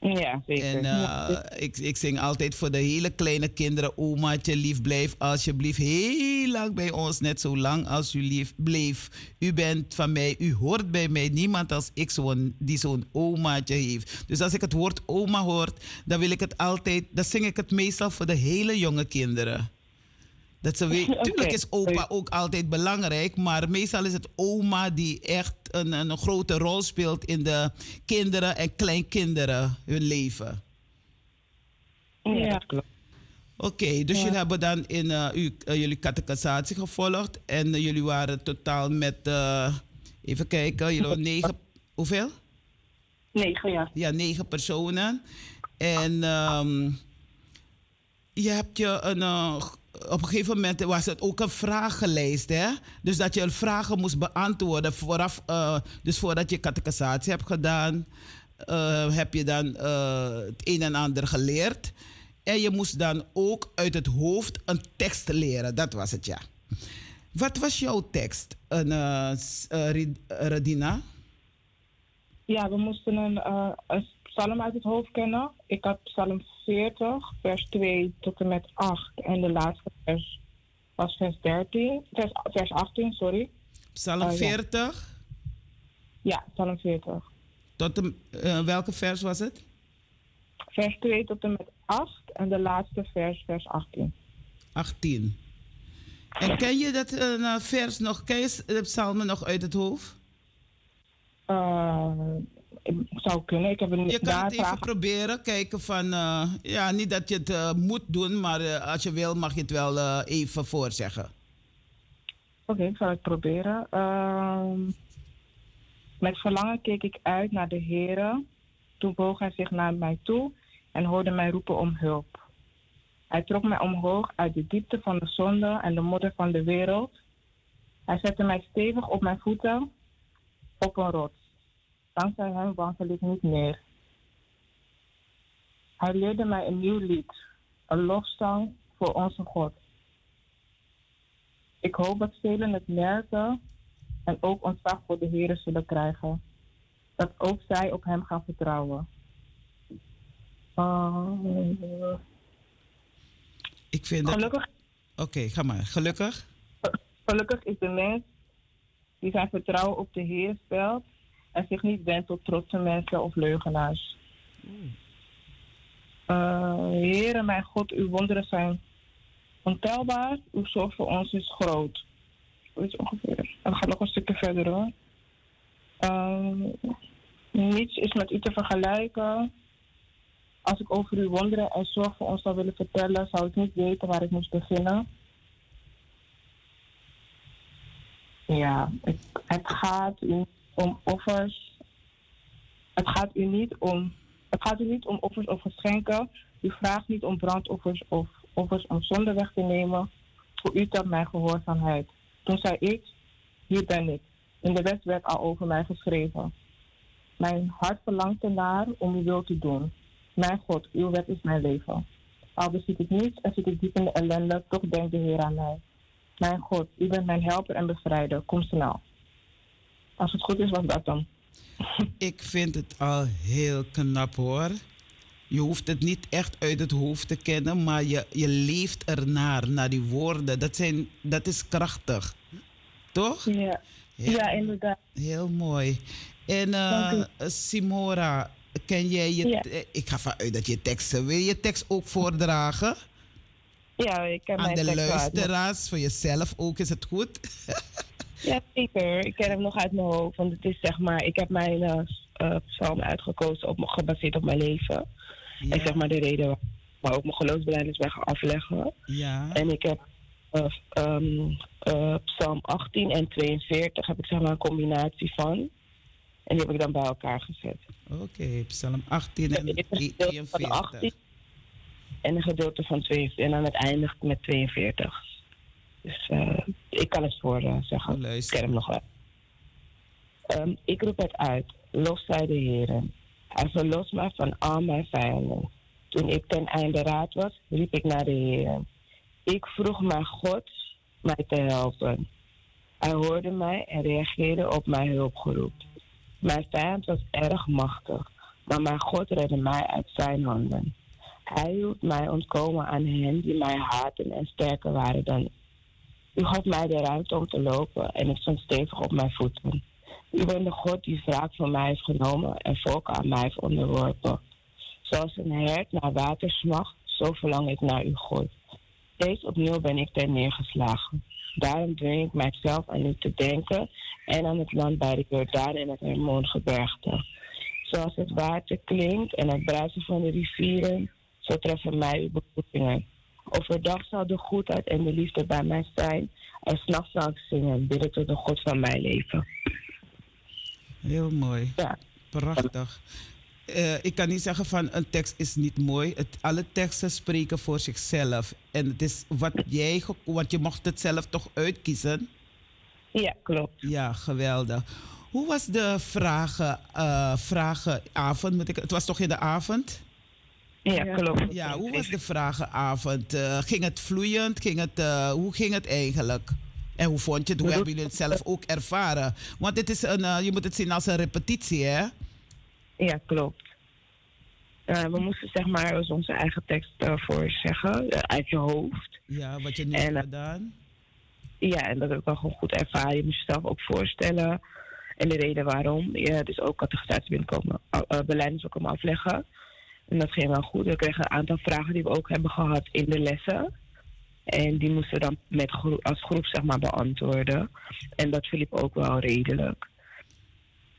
Ja, zeker. En uh, ik, ik zing altijd voor de hele kleine kinderen... Omaatje, lief, blijf alsjeblieft heel lang bij ons. Net zo lang als u lief bleef. U bent van mij, u hoort bij mij. Niemand als ik zo'n, die zo'n omaatje heeft. Dus als ik het woord oma hoor, dan wil ik het altijd... Dan zing ik het meestal voor de hele jonge kinderen. Dat ze. Tuurlijk is opa ook altijd belangrijk, maar meestal is het oma die echt een, een grote rol speelt in de kinderen en kleinkinderen hun leven. ja, klopt. Oké, dus Ja. jullie hebben dan in eh, uw, eh, jullie catechisatie gevolgd en eh, jullie waren totaal met, eh, even kijken, jullie waren negen, hoeveel? Negen jaar. Ja, negen personen. En ehm, je hebt je een, eh, op een gegeven moment was het ook een vragenlijst, hè? Dus dat je vragen moest beantwoorden vooraf, eh, dus voordat je catechisatie hebt gedaan, eh, heb je dan eh, het een en ander geleerd. En je moest dan ook uit het hoofd een tekst leren, dat was het ja. Wat was jouw tekst, een, Radina? Ja, we moesten een, een psalm uit het hoofd kennen. Ik had psalm 40, vers 2 tot en met 8. En de laatste vers was vers 13. Vers, vers 18, sorry. Psalm Oh, ja. 40. Ja, psalm 40. Tot de, eh, welke vers was het? Vers 2 tot en met 8. En de laatste vers, vers 18. 18. En ken je dat eh, vers nog? Ken je de psalmen nog uit het hoofd? Zou kunnen. Ik heb een Je kan het even proberen. Kijken van... eh, ja, niet dat je het eh, moet doen, maar eh, als je wil mag je het wel even voorzeggen. Oké, ik zal het proberen. Ehm, met verlangen keek ik uit naar de Heere. Toen boog hij zich naar mij toe en hoorde mij roepen om hulp. Hij trok mij omhoog uit de diepte van de zonde en de modder van de wereld. Hij zette mij stevig op mijn voeten op een rots. Dankzij hem wandel ik niet meer. Hij leerde mij een nieuw lied, een lofzang voor onze God. Ik hoop dat velen het merken en ook ontzag voor de Heer zullen krijgen. Dat ook zij op Hem gaan vertrouwen. Uh, Ik vind dat... Oké, gelukkig, ga maar. Gelukkig? gelukkig is de mens die zijn vertrouwen op de Heer stelt en zich niet wendt tot trotse mensen of leugenaars. Uh, Heere, mijn God, uw wonderen zijn ontelbaar. Uw zorg voor ons is groot. Zoiets ongeveer. En we gaan nog een stukje verder hoor. Ehm, niets is met u te vergelijken. Als ik over uw wonderen en zorg voor ons zou willen vertellen, zou ik niet weten waar ik moest beginnen. Ja, het, het gaat u om offers. Het gaat u niet om, het gaat u niet om offers of geschenken. U vraagt niet om brandoffers of offers om zonde weg te nemen. Voor u telt mijn gehoorzaamheid. Toen zei ik, hier ben ik. In de wet werd al over mij geschreven. Mijn hart verlangt ernaar om uw wil te doen. Mijn God, uw wet is mijn leven. Al beziet ik niets en zit ik diep in de ellende, toch denkt de Heer aan mij. Mijn God, u bent mijn helper en bevrijder. Kom snel. Als het goed is, was dat dan. Ik vind het al heel knap hoor. Je hoeft het niet echt uit het hoofd te kennen, maar je, je leeft ernaar, naar die woorden. Dat, zijn, dat is krachtig. Toch? Ja, ja inderdaad. Heel mooi. En uh, Dank Simora, ken jij je... Ja. eh, Ik ga vanuit dat je teksten... Wil je je tekst ook voordragen? Ja, ik ken Aan mijn de uit luisteraars, voor jezelf ook, is het goed? Ja, zeker. Ik ken hem nog uit mijn hoofd. Want het is zeg maar, ik heb mijn eh, s- eh, psalm uitgekozen op, gebaseerd op mijn leven. En zeg maar de reden waar ook mijn geloofsbeleid ben gaan afleggen. Ja, En ik heb eh, ehm, eh, psalm 18 en 42 heb ik zeg maar een combinatie van. En die heb ik dan bij elkaar gezet. oké. Psalm 18 Het en eerste gedeelte van 42. 18 en een gedeelte van 42. En dan het eindigt met 42. Dus eh, ik kan het voor eh, zeggen. Ik ken hem nog wel. Ehm, ik roep het uit. Lof zij de Heeren. Hij verlost mij van al mijn vijanden. Toen ik ten einde raad was, riep ik naar de Heeren. Ik vroeg mijn God mij te helpen. Hij hoorde mij en reageerde op mijn hulpgeroep. Mijn vijand was erg machtig, maar mijn God redde mij uit zijn handen. Hij hield mij ontkomen aan hen die mij haatten en sterker waren dan ik. U gaf mij de ruimte om te lopen en ik stond stevig op mijn voeten. U bent de God die wraak van mij heeft genomen en volken aan mij heeft onderworpen. Zoals een hert naar water smacht, zo verlang ik naar uw God. Steeds opnieuw ben ik ter neergeslagen. Daarom dwing ik mijzelf aan u te denken en aan het land bij de Jordaan en het Hermongebergte. Zoals het water klinkt en het bruisen van de rivieren, zo treffen mij uw beproevingen. Overdag zal de goedheid en de liefde bij mij zijn en s'nachts zal ik zingen, bidden tot de God van mijn leven. Heel mooi. Ja. Prachtig. Eh, ik kan niet zeggen van een tekst is niet mooi. Het, alle teksten spreken voor zichzelf. En het is wat jij, want je mocht het zelf toch uitkiezen. Ja, klopt. Ja, geweldig. Hoe was de vragen, eh, vragenavond? Moet ik, het was toch in de avond? Ja, klopt. Ja, hoe was de vragenavond? Eh, ging het vloeiend? Ging het, eh, hoe ging het eigenlijk? En hoe vond je het? Hoe hebben jullie het zelf ook ervaren? Want dit is een, eh, je moet het zien als een repetitie, hè? Ja, klopt. Eh, we moesten zeg maar dus onze eigen tekst eh, voor zeggen, uit je hoofd. Ja, wat je nu En, hebt gedaan. Ja, en dat heb ik wel gewoon goed ervaren. Je moet jezelf ook voorstellen. En de reden waarom. Ja, dus ook categorisatie binnenkomen, uh, beleid ook komen afleggen. En dat ging wel goed. We kregen een aantal vragen die we ook hebben gehad in de lessen. En die moesten we dan met groep, als groep zeg maar beantwoorden. En dat verliep ook wel redelijk.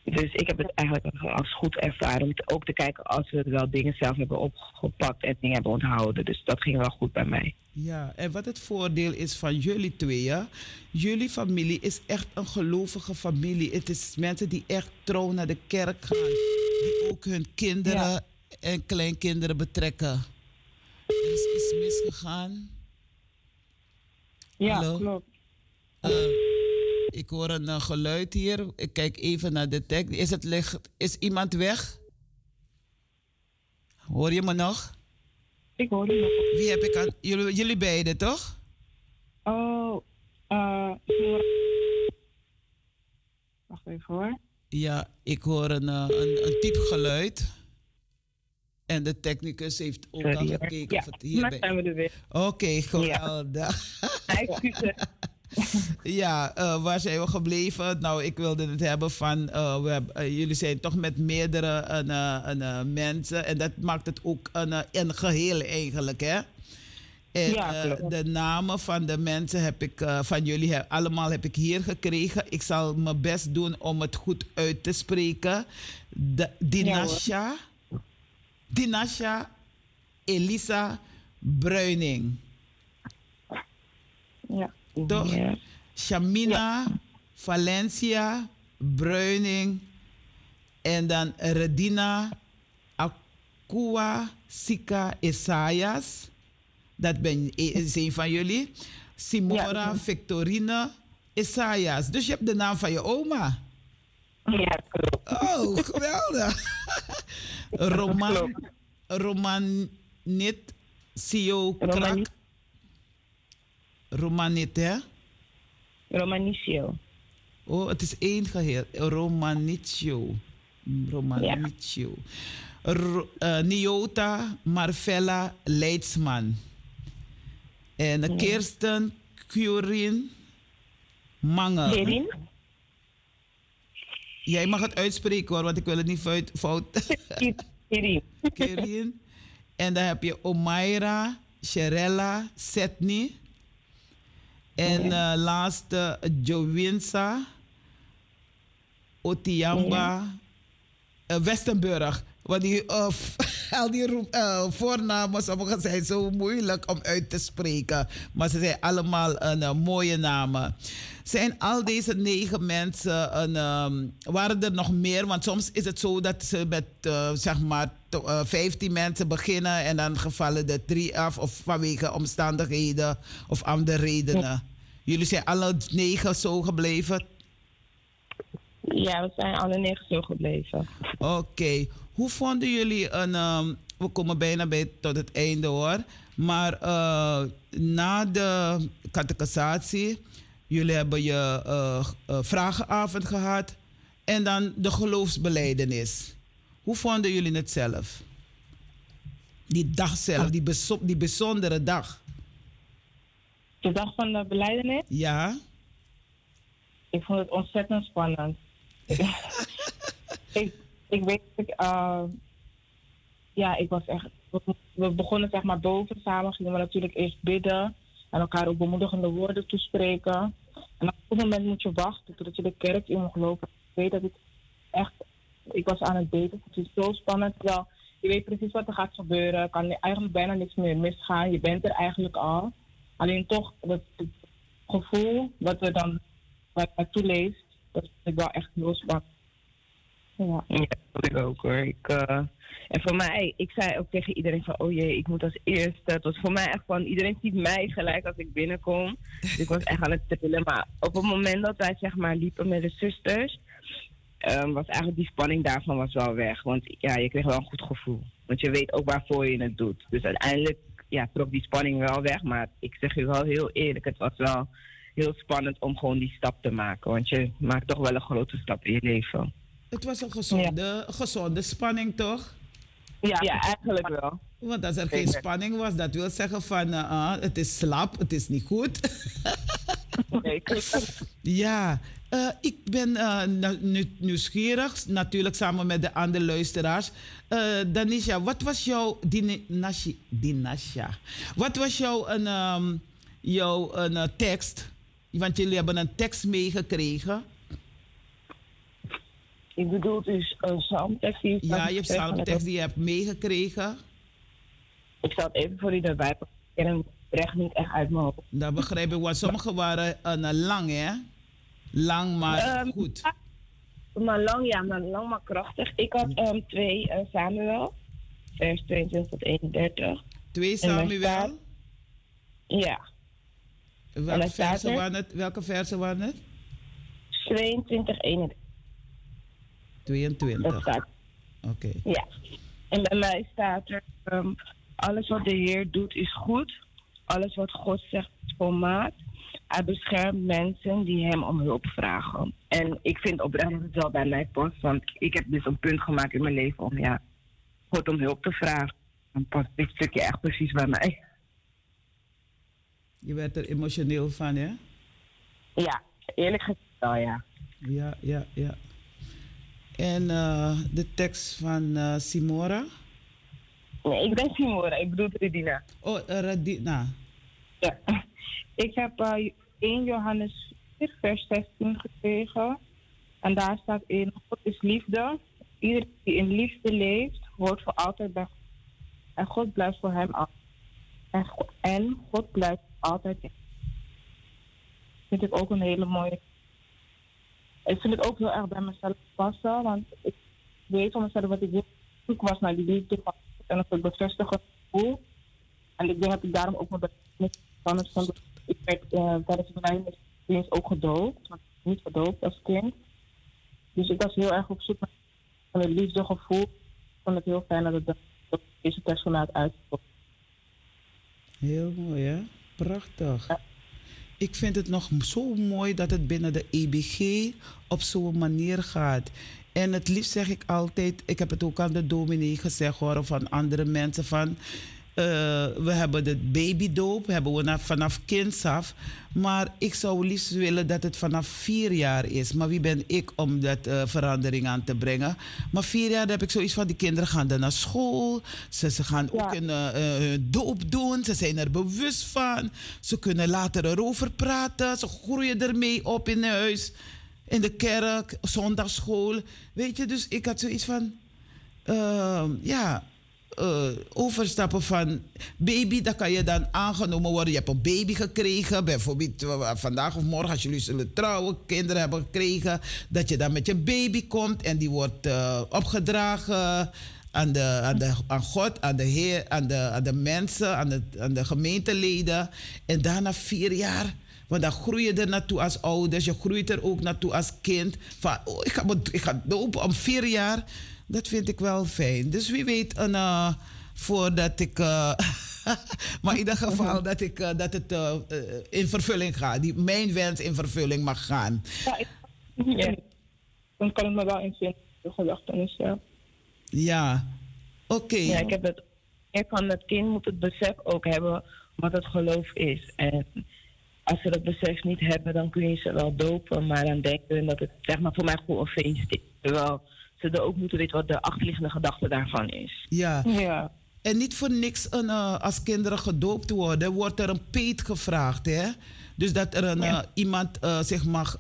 Dus ik heb het eigenlijk als goed ervaren om ook te kijken als we wel dingen zelf hebben opgepakt en dingen hebben onthouden. Dus dat ging wel goed bij mij. Ja, en wat het voordeel is van jullie tweeën, jullie familie is echt een gelovige familie. Het is mensen die echt trouw naar de kerk gaan, die ook hun kinderen Ja. En kleinkinderen betrekken. Er is iets misgegaan. Ja, Hallo? klopt. Eh, ik hoor een eh, geluid hier. Ik kijk even naar de tekst. Is, het licht, is iemand weg? Hoor je me nog? Ik hoorde je nog. Wie heb ik aan? Jullie, jullie beiden, toch? Oh, eh. Flora. Wacht even hoor. Ja, ik hoor een, een, een piepgeluid. En de technicus heeft ook al Sorry, hoor. gekeken Ja, of het hierbij... zijn we er weer. Oké, geweldig. Ja, eh, waar zijn we gebleven? Nou, ik wilde het hebben van... eh, we hebben, eh, jullie zijn toch met meerdere mensen. En dat maakt het ook een, eh, een geheel eigenlijk, hè? En Ja, de namen van de mensen heb ik, van jullie heb, allemaal heb ik hier gekregen. Ik zal mijn best doen om het goed uit te spreken. De, Dinasha, Dinasha Elisa Bruining. Ja. Toch? Ja. Shamina, Valencia, Bruining en dan Redina, Akua, Sika, Isaias. Dat ben, is een van jullie. Simora, Ja. Victorine, Isaias. Dus je hebt de naam van je oma. Ja, klopt. Oh, geweldig. Roman, Romanit Sio Romani- Krak. Romanit, hè? Romanicio. Oh, het is één geheel. Romanitio. Romanitio. Ro- eh, Niota Marvella Leidsman. En Kirsten Curin Mange. Gerin? Jij mag het uitspreken hoor, want ik wil het niet fout. fout. Kirin. En dan heb je Omaira, Sherella, Setni. En eh laatste Jowinsa, Otiamba, eh, Westenburg. Want die, eh, al die voornamen, sommige zijn zo moeilijk om uit te spreken. Maar ze zijn allemaal een, eh, mooie namen. Zijn al deze negen mensen, een, ehm, waren er nog meer? Want soms is het zo dat ze met eh, zeg maar to- eh, 15 mensen beginnen en dan gevallen er drie af of vanwege omstandigheden of andere redenen. Jullie zijn alle negen zo gebleven? Ja, we zijn alle negen zo gebleven. Oké. Hoe vonden jullie een. ehm, we komen bijna bij, tot het einde hoor. Maar eh, na de catechisatie, jullie hebben je eh, eh, vragenavond gehad. En dan de geloofsbeleidenis. Hoe vonden jullie het zelf? Die dag zelf, die, bezo- die bijzondere dag. De dag van de beleidenis, Ja? ik vond het ontzettend spannend. ik, ik weet, ik, eh, ja, ik was echt. we- We begonnen zeg maar boven samen, gingen we natuurlijk eerst bidden en elkaar ook bemoedigende woorden toespreken. En op een moment moet je wachten totdat je de kerk in mag lopen. Ik weet dat ik echt, ik was aan het beten. Het is zo spannend. Terwijl je weet precies wat er gaat gebeuren. Er kan eigenlijk bijna niks meer misgaan. Je bent er eigenlijk al. Alleen toch, het gevoel wat er dan wat leest, dat vind ik wel echt heel spannend. Ja. Ja, dat ik ook hoor. Ik, eh, en voor mij, ik zei ook tegen iedereen van, oh jee, ik moet als eerste. Het was voor mij echt van, iedereen ziet mij gelijk als ik binnenkom. Dus ik was echt aan het trillen. Maar op het moment dat wij zeg maar liepen met de zusters, ehm, was eigenlijk die spanning daarvan was wel weg. Want ja, je kreeg wel een goed gevoel. Want je weet ook waarvoor je het doet. Dus uiteindelijk ja, trok die spanning wel weg. Maar ik zeg je wel heel eerlijk, het was wel heel spannend om gewoon die stap te maken. Want je maakt toch wel een grote stap in je leven. Het was een gezonde, gezonde spanning toch? Ja, ja eigenlijk wel. Want als er geen spanning was, dat wil zeggen van eh, ah, het is slap, het is niet goed. ja, eh, ik ben eh, na- nu- nieuwsgierig, natuurlijk samen met de andere luisteraars. Eh, Danisha, wat was jouw Dinashi, Dinasha, wat was jouw, een, ehm, jouw een, tekst? Want jullie hebben een tekst meegekregen. Ik bedoel dus een psalmtekst die Ja, je hebt psalmtekst die je hebt meegekregen. Ik zal het even voor u erbij pakken. Ik ken hem recht niet echt uit mijn hoofd. Dat begrijp ik, want sommige waren een lang, hè? Lang, maar Ehm, goed. Maar lang, ja, maar lang maar krachtig. Ik had ehm, twee eh, Samuel, vers 22 tot 31. 2 en daar Samuel. staat- Ja, Welke versen, er- waren het, welke versen waren het? 22, 31. Dat 22. staat, Oké. ja. En bij mij staat er, ehm, alles wat de Heer doet is goed. Alles wat God zegt is volmaakt. Hij beschermt mensen die hem om hulp vragen. En ik vind oprecht dat het wel bij mij past. Want ik heb dus een punt gemaakt in mijn leven om ja, God om hulp te vragen. Dan past dit stukje echt precies bij mij. Je werd er emotioneel van, hè? Ja, eerlijk gezegd wel, ja. Ja, ja, ja. En eh, de tekst van eh, Simora. Nee, ik ben Simora, ik bedoel Redina. Oh, uh, Radina. Ja. Ik heb eh 1 Johannes 4, vers 16 gekregen. En daar staat in: God is liefde. Iedereen die in liefde leeft, hoort voor altijd bij God. En God blijft voor hem af. En God blijft altijd in. Vind ik ook een hele mooie. Ik vind het ook heel erg bij mezelf passen, want ik weet van mezelf wat ik wil. zoek was naar die liefde en dat ik bevestigend gevoel. En ik denk dat ik daarom ook mijn betekenis van het vond. Ik werd uh, tijdens de beleidingsdienst ook gedoopt, want ik niet gedoopt als kind. Dus ik was heel erg op zoek naar een liefdegevoel. Ik vond het heel fijn dat het dat deze vanuit uitkomt. Heel mooi, hè? Prachtig. Ik vind het nog zo mooi dat het binnen de EBG op zo'n manier gaat. En het liefst zeg ik altijd, ik heb het ook aan de dominee gezegd horen van andere mensen van. Eh, we hebben de babydoop, hebben we na- vanaf kinds af. Maar ik zou liefst willen dat het vanaf vier jaar is. Maar wie ben ik om dat eh, verandering aan te brengen? Maar vier jaar heb ik zoiets van, die kinderen gaan dan naar school. Ze, ze gaan ook een eh, hun doop doen. Ze zijn er bewust van. Ze kunnen later erover praten. Ze groeien ermee op in huis, in de kerk, zondagschool. Weet je, dus ik had zoiets van, ja, eh, overstappen van baby, dan kan je dan aangenomen worden. Je hebt een baby gekregen, bijvoorbeeld eh, vandaag of morgen als jullie zullen trouwen, kinderen hebben gekregen, dat je dan met je baby komt en die wordt eh, opgedragen aan, de, aan, God, aan de Heer, aan de, aan de mensen, aan de, aan de gemeenteleden. En daarna vier jaar. Want dan groei je er naartoe als ouders. Je groeit er ook naartoe als kind. Van, oh, ik ga, ik ga om vier jaar. Dat vind ik wel fijn. Dus wie weet, een, eh, voordat ik... eh, maar in ieder geval dat, ik, eh, dat het eh, in vervulling gaat. Die, mijn wens in vervulling mag gaan. Ja, ik, ja. Dan kan ik me wel in de gedachtenis, ja. Ja, oké. Ja, ik heb het. Er van het kind moet het besef ook hebben wat het geloof is. En als ze dat besef niet hebben, dan kun je ze wel dopen. Maar dan denken ze dat het zeg maar voor mij gewoon een feest is. Terwijl ze er ook moeten weten wat de achterliggende gedachte daarvan is. Ja. Ja. En niet voor niks een, eh, als kinderen gedoopt worden, wordt er een peet gevraagd. Hè? Dus dat er een, eh, iemand eh, zich mag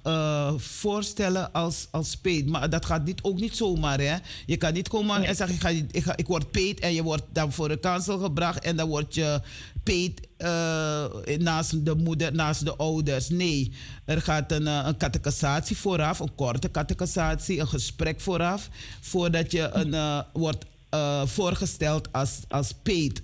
voorstellen als, als peet. Maar dat gaat niet, ook niet zomaar. Hè? Je kan niet komen en zeggen: ik, ga, ik, ga, ik word peet. En je wordt dan voor de kansel gebracht. En dan word je peet eh, naast de moeder, naast de ouders. Nee, er gaat een, eh, een catechisatie vooraf, een korte catechisatie, een gesprek vooraf. Voordat je een, eh, wordt voorgesteld als, als peet.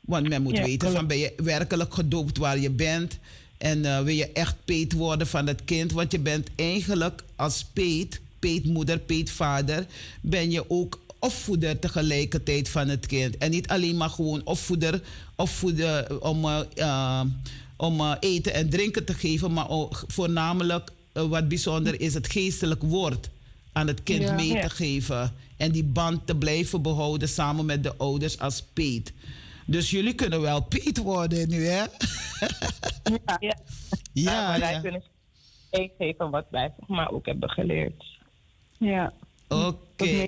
Want men moet Ja, weten klopt. van ben je werkelijk gedoopt waar je bent. En wil je echt peet worden van het kind. Want je bent eigenlijk als peet, peetmoeder, peetvader, ben je ook opvoeder tegelijkertijd van het kind. En niet alleen maar gewoon opvoeder, opvoeden om, eh, eh, om eh, eten en drinken te geven. Maar ook voornamelijk wat bijzonder is het geestelijk woord aan het kind Ja. mee Ja. te geven. En die band te blijven behouden samen met de ouders als peet. Dus jullie kunnen wel peet worden nu, hè? Ja, ja. Ja, maar wij kunnen meegeven wat wij maar ook hebben geleerd. Ja. Oké.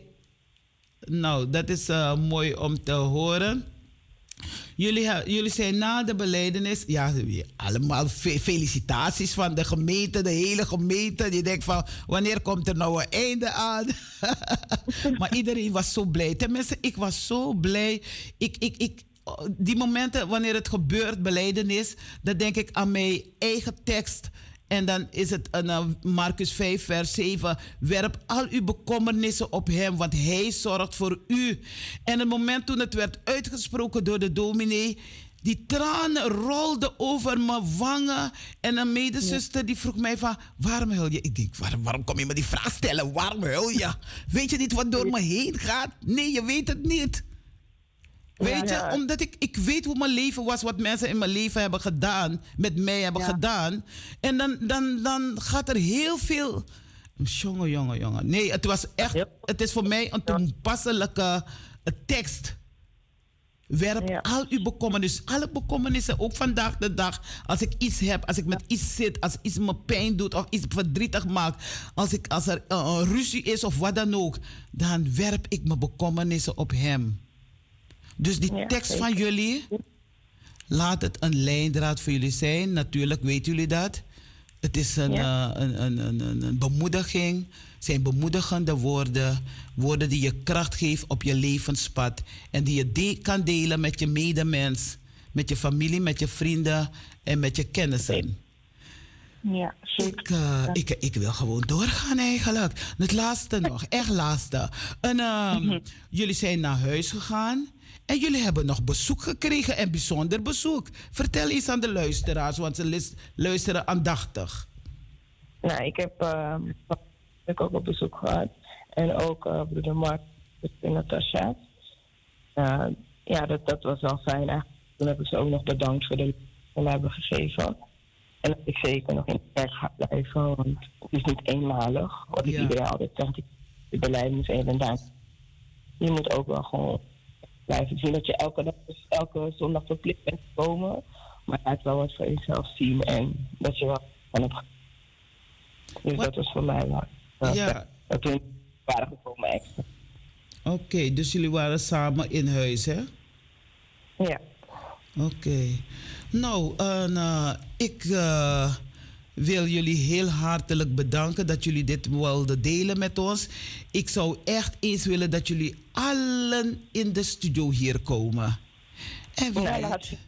Nou, dat is eh, mooi om te horen. Jullie, jullie zijn na de beleidenis, ja, allemaal fe- felicitaties van de gemeente, de hele gemeente. Je denkt van, wanneer komt er nou een einde aan? maar iedereen was zo blij. Tenminste, ik was zo blij. Ik, ik, ik, die momenten wanneer het gebeurt, beleidenis, dan denk ik aan mijn eigen tekst. En dan is het een, uh, Marcus 5, vers 7. Werp al uw bekommernissen op hem, want hij zorgt voor u. En het moment toen het werd uitgesproken door de dominee. Die tranen rolden over mijn wangen. En een medezuster die vroeg mij van... Waarom huil je? Ik denk, waarom, waarom kom je me die vraag stellen? Waarom huil je? Weet je niet wat door me heen gaat? Nee, je weet het niet. Weet je, Ja. omdat ik, ik weet hoe mijn leven was, wat mensen in mijn leven hebben gedaan, met mij hebben Ja. gedaan. En dan, dan, dan gaat er heel veel. Jongen, jongen, jongen. Nee, het was echt, het is voor mij een toepasselijke tekst. Werp Ja. al uw bekommernissen, alle bekommernissen, ook vandaag de dag. Als ik iets heb, als ik met iets zit, als iets me pijn doet of iets verdrietig maakt. Als, ik, als er een ruzie is of wat dan ook, dan werp ik mijn bekommernissen op hem. Dus die Ja, tekst van jullie, laat het een lijndraad voor jullie zijn. Natuurlijk weten jullie dat. Het is een, Ja. eh, een, een, een, een, bemoediging. zijn bemoedigende woorden. Woorden die je kracht geven op je levenspad. En die je de- kan delen met je medemens. Met je familie, met je vrienden en met je kennissen. Ja, zeker. Ik, eh, ik, ik wil gewoon doorgaan eigenlijk. Het laatste nog, echt laatste. En, ehm, Jullie zijn naar huis gegaan en jullie hebben nog bezoek gekregen en bijzonder bezoek. Vertel eens aan de luisteraars, want ze luisteren aandachtig. Nou, ik heb eh, ik ook op bezoek gehad. En ook eh broeder Mark en Natasha. Eh, ja, dat, dat was wel fijn eigenlijk. toen heb ik ze ook nog bedankt voor de die ze hebben gegeven. En dat ik zeker nog in de kerk ga blijven, want het is niet eenmalig. Wat ik Ja. iedereen altijd zeg, de beleidings en je bent daar. Je moet ook wel gewoon blijven zien dat je elke dag, elke zondag verplicht bent te komen. Maar laat wel wat voor jezelf zien en dat je wel van hebt. Dus dat was voor mij wel. Ja. Dat toen waren gekomen extra. Oké, dus jullie waren samen in huis, hè? Ja. Oké. Nou, eh, ik eh, wil jullie heel hartelijk bedanken dat jullie dit wilden delen met ons. Ik zou echt eens willen dat jullie allen in de studio hier komen. En wie Nou, weet,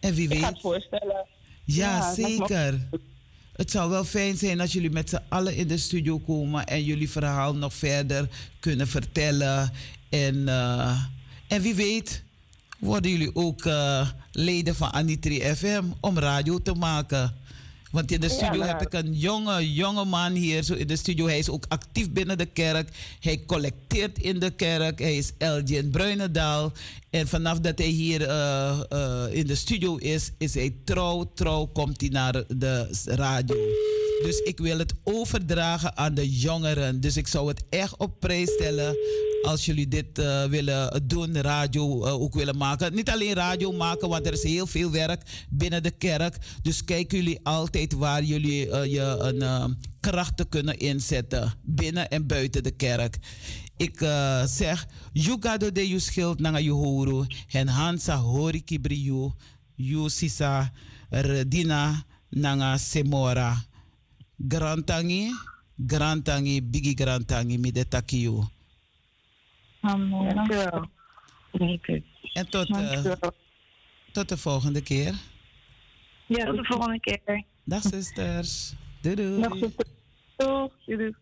en wie Ik ga het weet voorstellen. ja, Ja, zeker. Het zou wel fijn zijn als jullie met z'n allen in de studio komen en jullie verhaal nog verder kunnen vertellen. En, eh, en wie weet, worden jullie ook eh, leden van Anitri FM om radio te maken. Want in de Ja, studio heb ik een jonge, jonge man hier zo in de studio. Hij is ook actief binnen de kerk. Hij collecteert in de kerk. Hij is Elgin Bruinendaal. En vanaf dat hij hier eh, eh, in de studio is, is hij trouw, trouw, komt hij naar de radio. Dus ik wil het overdragen aan de jongeren. Dus ik zou het echt op prijs stellen als jullie dit eh, willen doen, radio eh, ook willen maken. Niet alleen radio maken, want er is heel veel werk binnen de kerk. Dus kijken jullie altijd waar jullie eh, je een krachten kunnen inzetten, binnen en buiten de kerk. Ik zeg, Yugado de you schild nanga yuhuru, en hansa hori kibriyu, you sisa redina nanga semora. Grantangi, grantangi, bigi grantangi, Dankjewel. Oké. En tot, eh, tot de volgende keer. Ja, tot de volgende keer. Dag zusters. Doei doei. Dag, zuster. Doeg. Doei.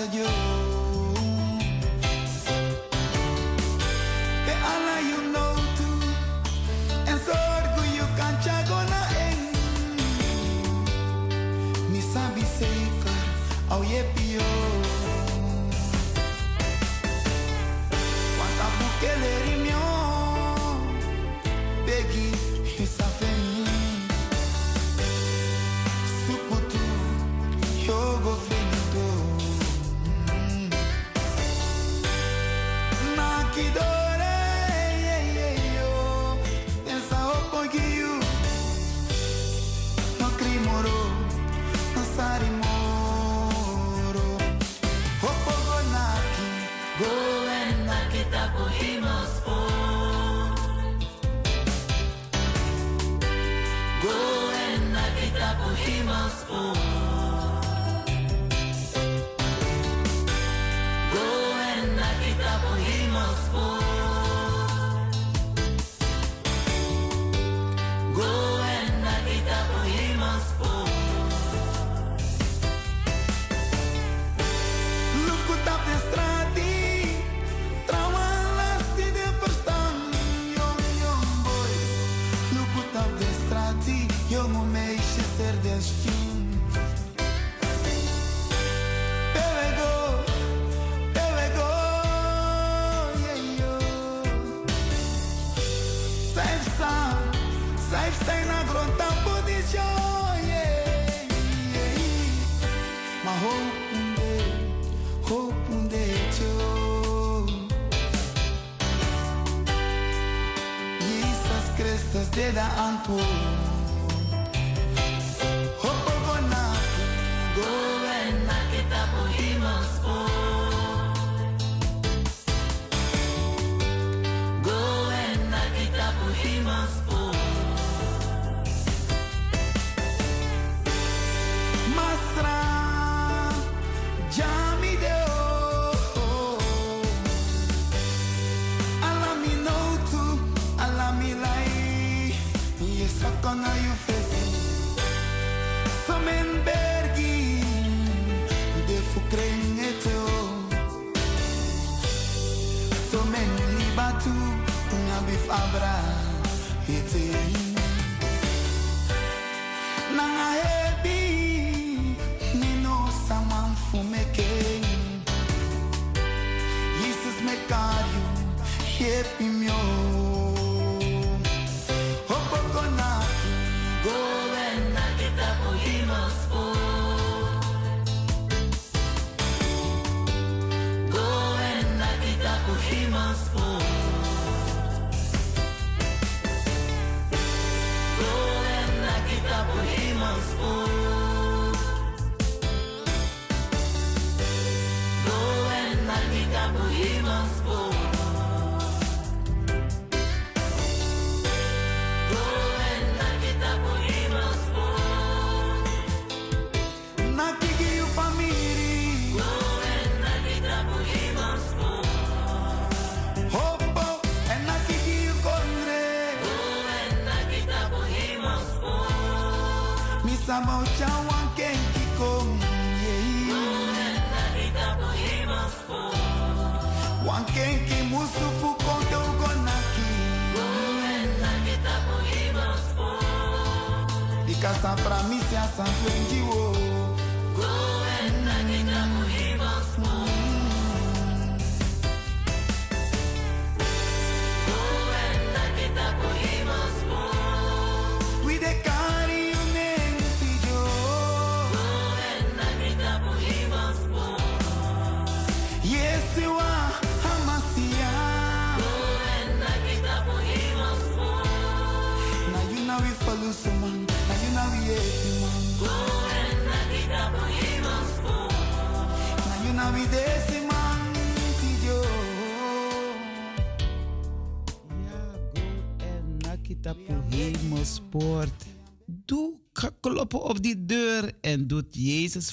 Wangado yo. Te ala you know too, en sorgu you kan chagona en. Mi sabi zeker, au Oh. Christus de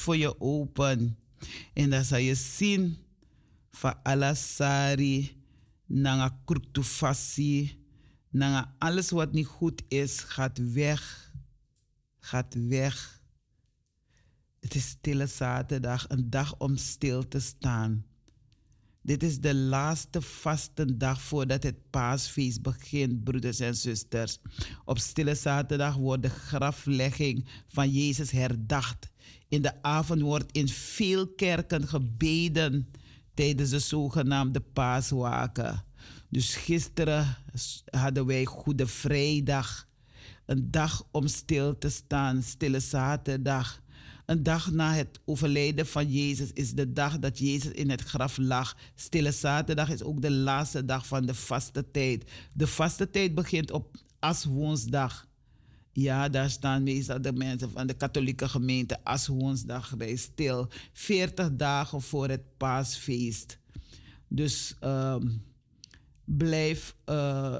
voor je open. En dan zal je zien van alasari, nanga kurtufasi, nanga alles wat niet goed is, gaat weg. Gaat weg. Het is stille zaterdag, een dag om stil te staan. Dit is de laatste vastendag voordat het paasfeest begint, broeders en zusters. Op stille zaterdag wordt de graflegging van Jezus herdacht. In de avond wordt in veel kerken gebeden tijdens de zogenaamde paaswaken. Dus gisteren hadden wij Goede Vrijdag. Een dag om stil te staan, stille zaterdag. Een dag na het overlijden van Jezus is de dag dat Jezus in het graf lag. Stille zaterdag is ook de laatste dag van de vaste tijd. De vaste tijd begint op Aswoensdag. Ja, daar staan meestal de mensen van de katholieke gemeente Aswoensdag bij stil. 40 dagen voor het paasfeest. Dus ehm, blijf uh,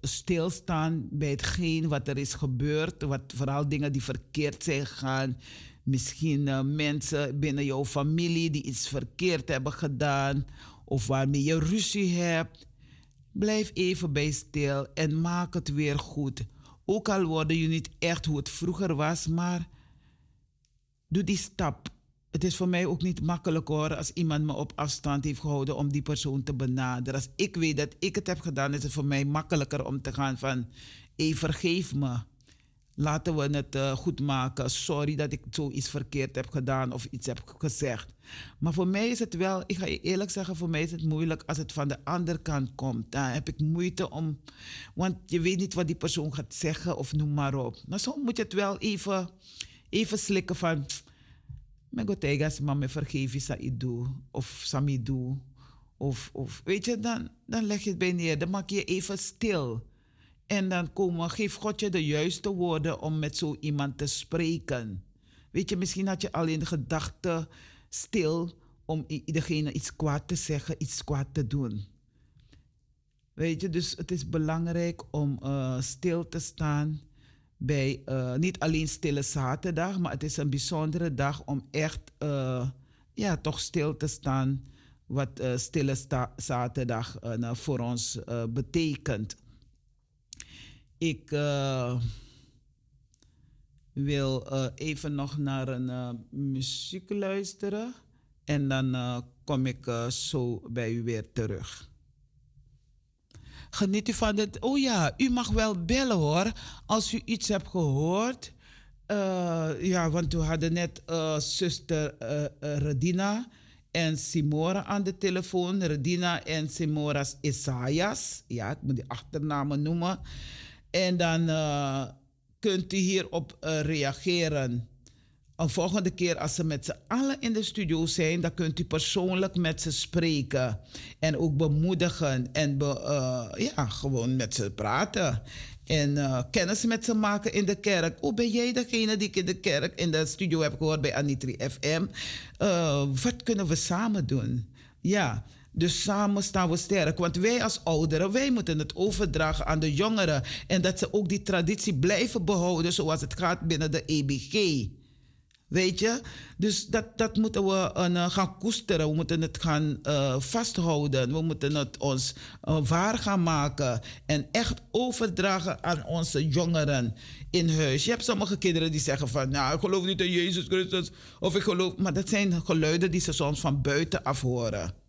stilstaan bij hetgeen wat er is gebeurd. Wat, vooral dingen die verkeerd zijn gegaan. Misschien uh, mensen binnen jouw familie die iets verkeerd hebben gedaan. Of waarmee je ruzie hebt. Blijf even bij stil en maak het weer goed. Ook al worden je niet echt hoe het vroeger was, maar doe die stap. Het is voor mij ook niet makkelijk hoor als iemand me op afstand heeft gehouden om die persoon te benaderen. Als ik weet dat ik het heb gedaan, is het voor mij makkelijker om te gaan van, hé vergeef me. Laten we het uh, goed maken. Sorry dat ik zoiets verkeerd heb gedaan of iets heb gezegd. Maar voor mij is het wel, ik ga je eerlijk zeggen, voor mij is het moeilijk als het van de andere kant komt. Dan heb ik moeite om, want je weet niet wat die persoon gaat zeggen of noem maar op. Maar soms moet je het wel even, even slikken van, me go tegas, maar me vergeef je idu of samidu. Of, of weet je, dan, dan leg je het bij neer. Dan maak je even stil. En dan komen, geef God je de juiste woorden om met zo iemand te spreken. Weet je, misschien had je al in de gedachten stil om iedereen iets kwaad te zeggen, iets kwaad te doen. Weet je, dus het is belangrijk om uh, stil te staan bij uh, niet alleen Stille Zaterdag, maar het is een bijzondere dag om echt uh, ja, toch stil te staan wat Stille Zaterdag nou, voor ons betekent. Ik, wil eh, even nog naar een eh, muziek luisteren. En dan eh, kom ik eh, zo bij u weer terug. Geniet u van dit? Oh ja, u mag wel bellen hoor. Als u iets hebt gehoord. Eh, ja, want we hadden net eh, zuster eh, eh, Redina en Simora aan de telefoon. Redina en Simora's Isaias. Ja, ik moet die achternamen noemen. En dan eh, kunt u hierop eh, reageren. Een volgende keer als ze met z'n allen in de studio zijn, dan kunt u persoonlijk met ze spreken. En ook bemoedigen en eh, ja, gewoon met ze praten. En kennis met ze maken in de kerk. Hoe ben jij degene die ik in de kerk, in de studio heb gehoord bij Anitri FM? Wat kunnen we samen doen? Ja, dus samen staan we sterk. Want wij als ouderen, wij moeten het overdragen aan de jongeren. En dat ze ook die traditie blijven behouden zoals het gaat binnen de EBG. Weet je? Dus dat, dat moeten we eh, gaan koesteren. We moeten het gaan eh, vasthouden. We moeten het ons eh, waar gaan maken. En echt overdragen aan onze jongeren in huis. Je hebt sommige kinderen die zeggen van... Nou, ik geloof niet in Jezus Christus. Of ik geloof... Maar dat zijn geluiden die ze soms van buiten af horen.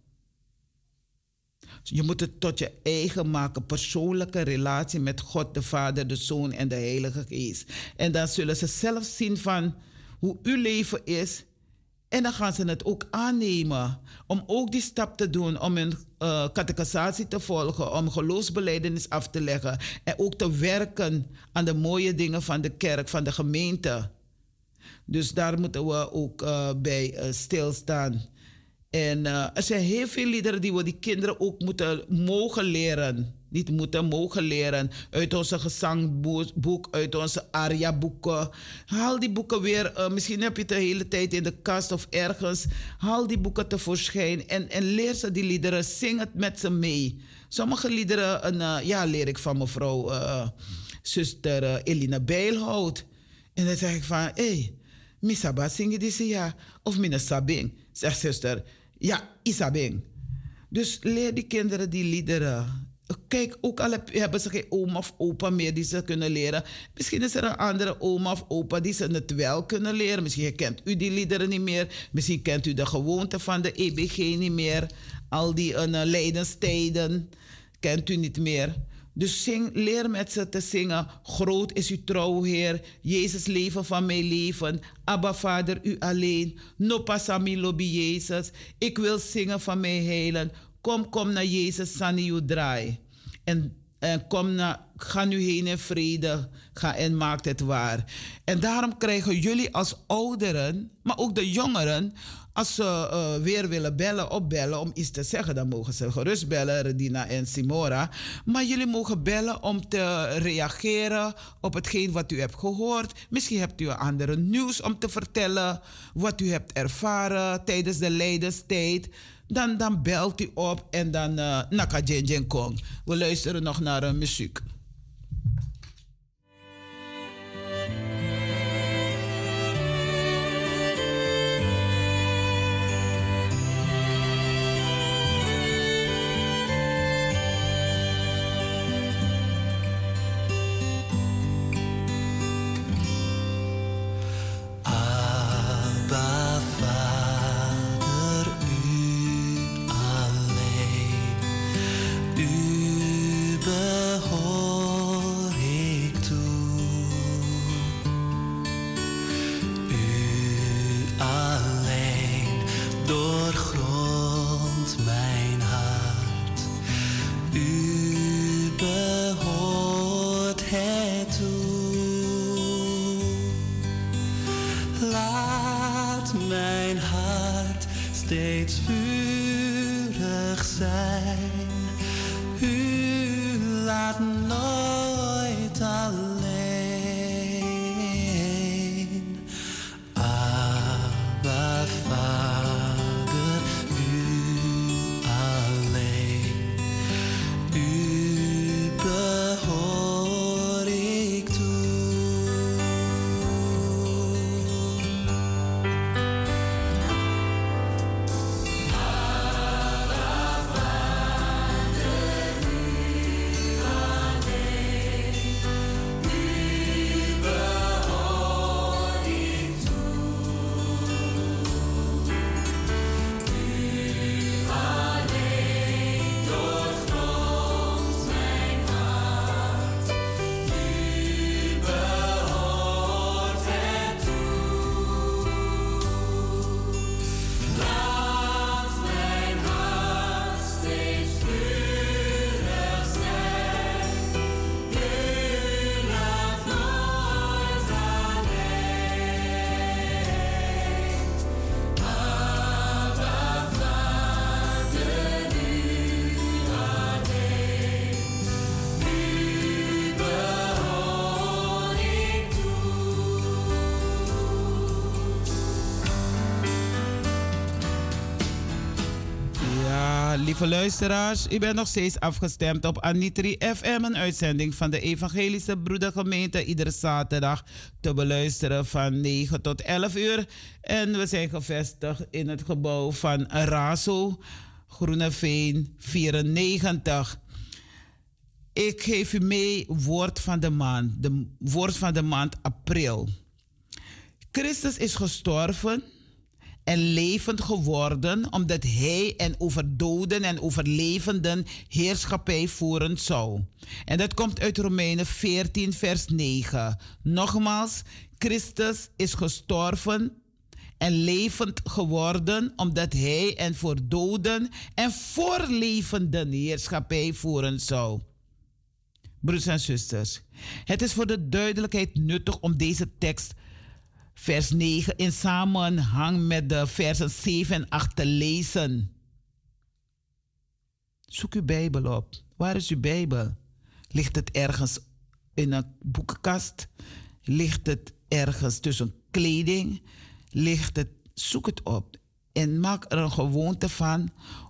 Je moet het tot je eigen maken. Persoonlijke relatie met God, de Vader, de Zoon en de Heilige Geest. En dan zullen ze zelf zien van hoe uw leven is. En dan gaan ze het ook aannemen. Om ook die stap te doen. Om een uh, catechisatie te volgen. Om geloofsbeleidenis af te leggen. En ook te werken aan de mooie dingen van de kerk, van de gemeente. Dus daar moeten we ook uh, bij uh, stilstaan. En uh, er zijn heel veel liederen die we die kinderen ook moeten mogen leren. Niet moeten, mogen leren. Uit onze gezangboek, uit onze aria-boeken. Haal die boeken weer. Uh, misschien heb je het de hele tijd in de kast of ergens. Haal die boeken tevoorschijn en, en leer ze die liederen. Zing het met ze mee. Sommige liederen uh, ja, leer ik van mevrouw zuster Elina Bijlhout. En dan zeg ik van, hé, hey, misaba zing je ja? Of mina sabing? Zegt zuster, ja, Isabing. Dus leer die kinderen die liederen. Kijk, ook al hebben ze geen oma of opa meer die ze kunnen leren. Misschien is er een andere oma of opa die ze het wel kunnen leren. Misschien kent u die liederen niet meer. Misschien kent u de gewoonte van de EBG niet meer. Al die uh, lijdenstijden kent u niet meer. Dus zing, leer met ze te zingen. Groot is uw trouw, Heer. Jezus, leven van mijn leven. Abba, Vader, u alleen. No pasami lobby, Jezus. Ik wil zingen van mijn heilen. Kom, kom naar Jezus, Sani, u draai. En, en kom naar, ga nu heen in vrede. Ga en maak het waar. En daarom krijgen jullie als ouderen, maar ook de jongeren als ze uh, weer willen bellen, opbellen om iets te zeggen, dan mogen ze gerust bellen, Redina en Simora. Maar jullie mogen bellen om te reageren op hetgeen wat u hebt gehoord. Misschien hebt u een andere nieuws om te vertellen, wat u hebt ervaren tijdens de lijdenstijd. Dan, dan belt u op en dan uh, naka jen. We luisteren nog naar uh, muziek. Lieve luisteraars, u bent nog steeds afgestemd op Anitri FM, een uitzending van de Evangelische Broedergemeente, iedere zaterdag te beluisteren van 9 tot 11 uur. En we zijn gevestigd in het gebouw van Razo, Groeneveen 94. Ik geef u mee woord van de maand, de woord van de maand april. Christus is gestorven en levend geworden, omdat hij en over doden en over levenden heerschappij voeren zou. En dat komt uit Romeinen 14, vers 9. Nogmaals, Christus is gestorven en levend geworden, omdat hij en voor doden en voor levenden heerschappij voeren zou. Broeders en zusters, het is voor de duidelijkheid nuttig om deze tekst vers 9 in samenhang met de versen 7 en 8 te lezen. Zoek uw Bijbel op. Waar is uw Bijbel? Ligt het ergens in een boekenkast? Ligt het ergens tussen kleding? Ligt het, zoek het op. En maak er een gewoonte van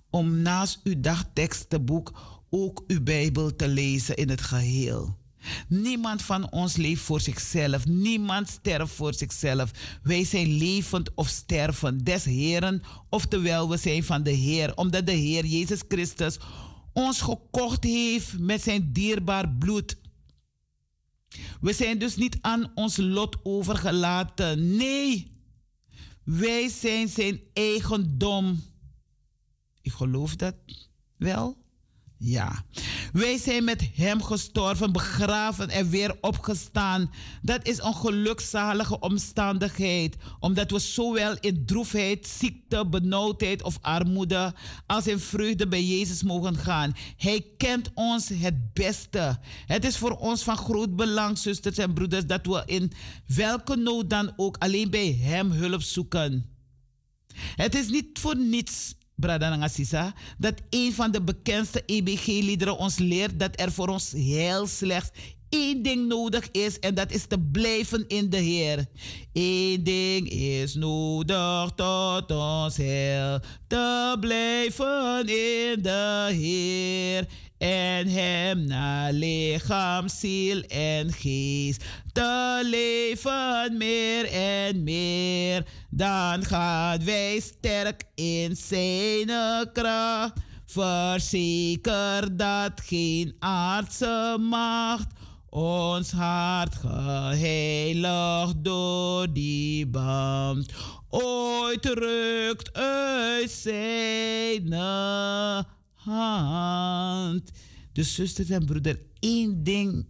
om naast uw dagtekstenboek ook uw Bijbel te lezen in het geheel. Niemand van ons leeft voor zichzelf. Niemand sterft voor zichzelf. Wij zijn levend of sterven des Heren, oftewel we zijn van de Heer, omdat de Heer Jezus Christus ons gekocht heeft met zijn dierbaar bloed. We zijn dus niet aan ons lot overgelaten. Nee, wij zijn zijn eigendom. Ik geloof dat wel. Ja, wij zijn met hem gestorven, begraven en weer opgestaan. Dat is een gelukzalige omstandigheid, omdat we zowel in droefheid, ziekte, benauwdheid of armoede als in vreugde bij Jezus mogen gaan. Hij kent ons het beste. Het is voor ons van groot belang, zusters en broeders, dat we in welke nood dan ook alleen bij Hem hulp zoeken. Het is niet voor niets Brada dat een van de bekendste EBG-liederen ons leert dat er voor ons heel slechts één ding nodig is en dat is te blijven in de Heer. Eén ding is nodig tot ons heel, te blijven in de Heer en hem naar lichaam, ziel en geest te leven meer en meer. Dan gaan wij sterk in zijn kracht. Verzeker dat geen aardse macht ons hart geheiligd door die band ooit rukt uit zijn hand. Dus zusters en broeder, één ding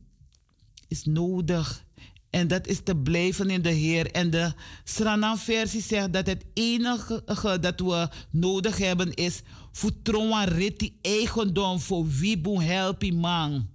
is nodig. En dat is te blijven in de Heer. En de Sranam-versie zegt dat het enige dat we nodig hebben is... Futroan riti eigendom voor wie boe helpi man.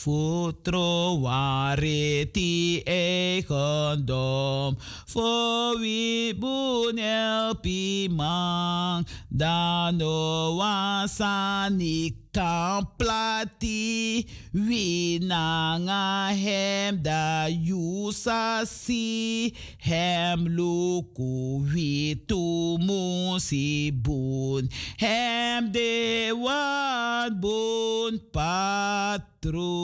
Futro wareti eigendom, voor wie boen helpi man, dan no wasani kan plati, wie nanga hem da yusasi, hem luku wie tu musi boon, hem de wat boon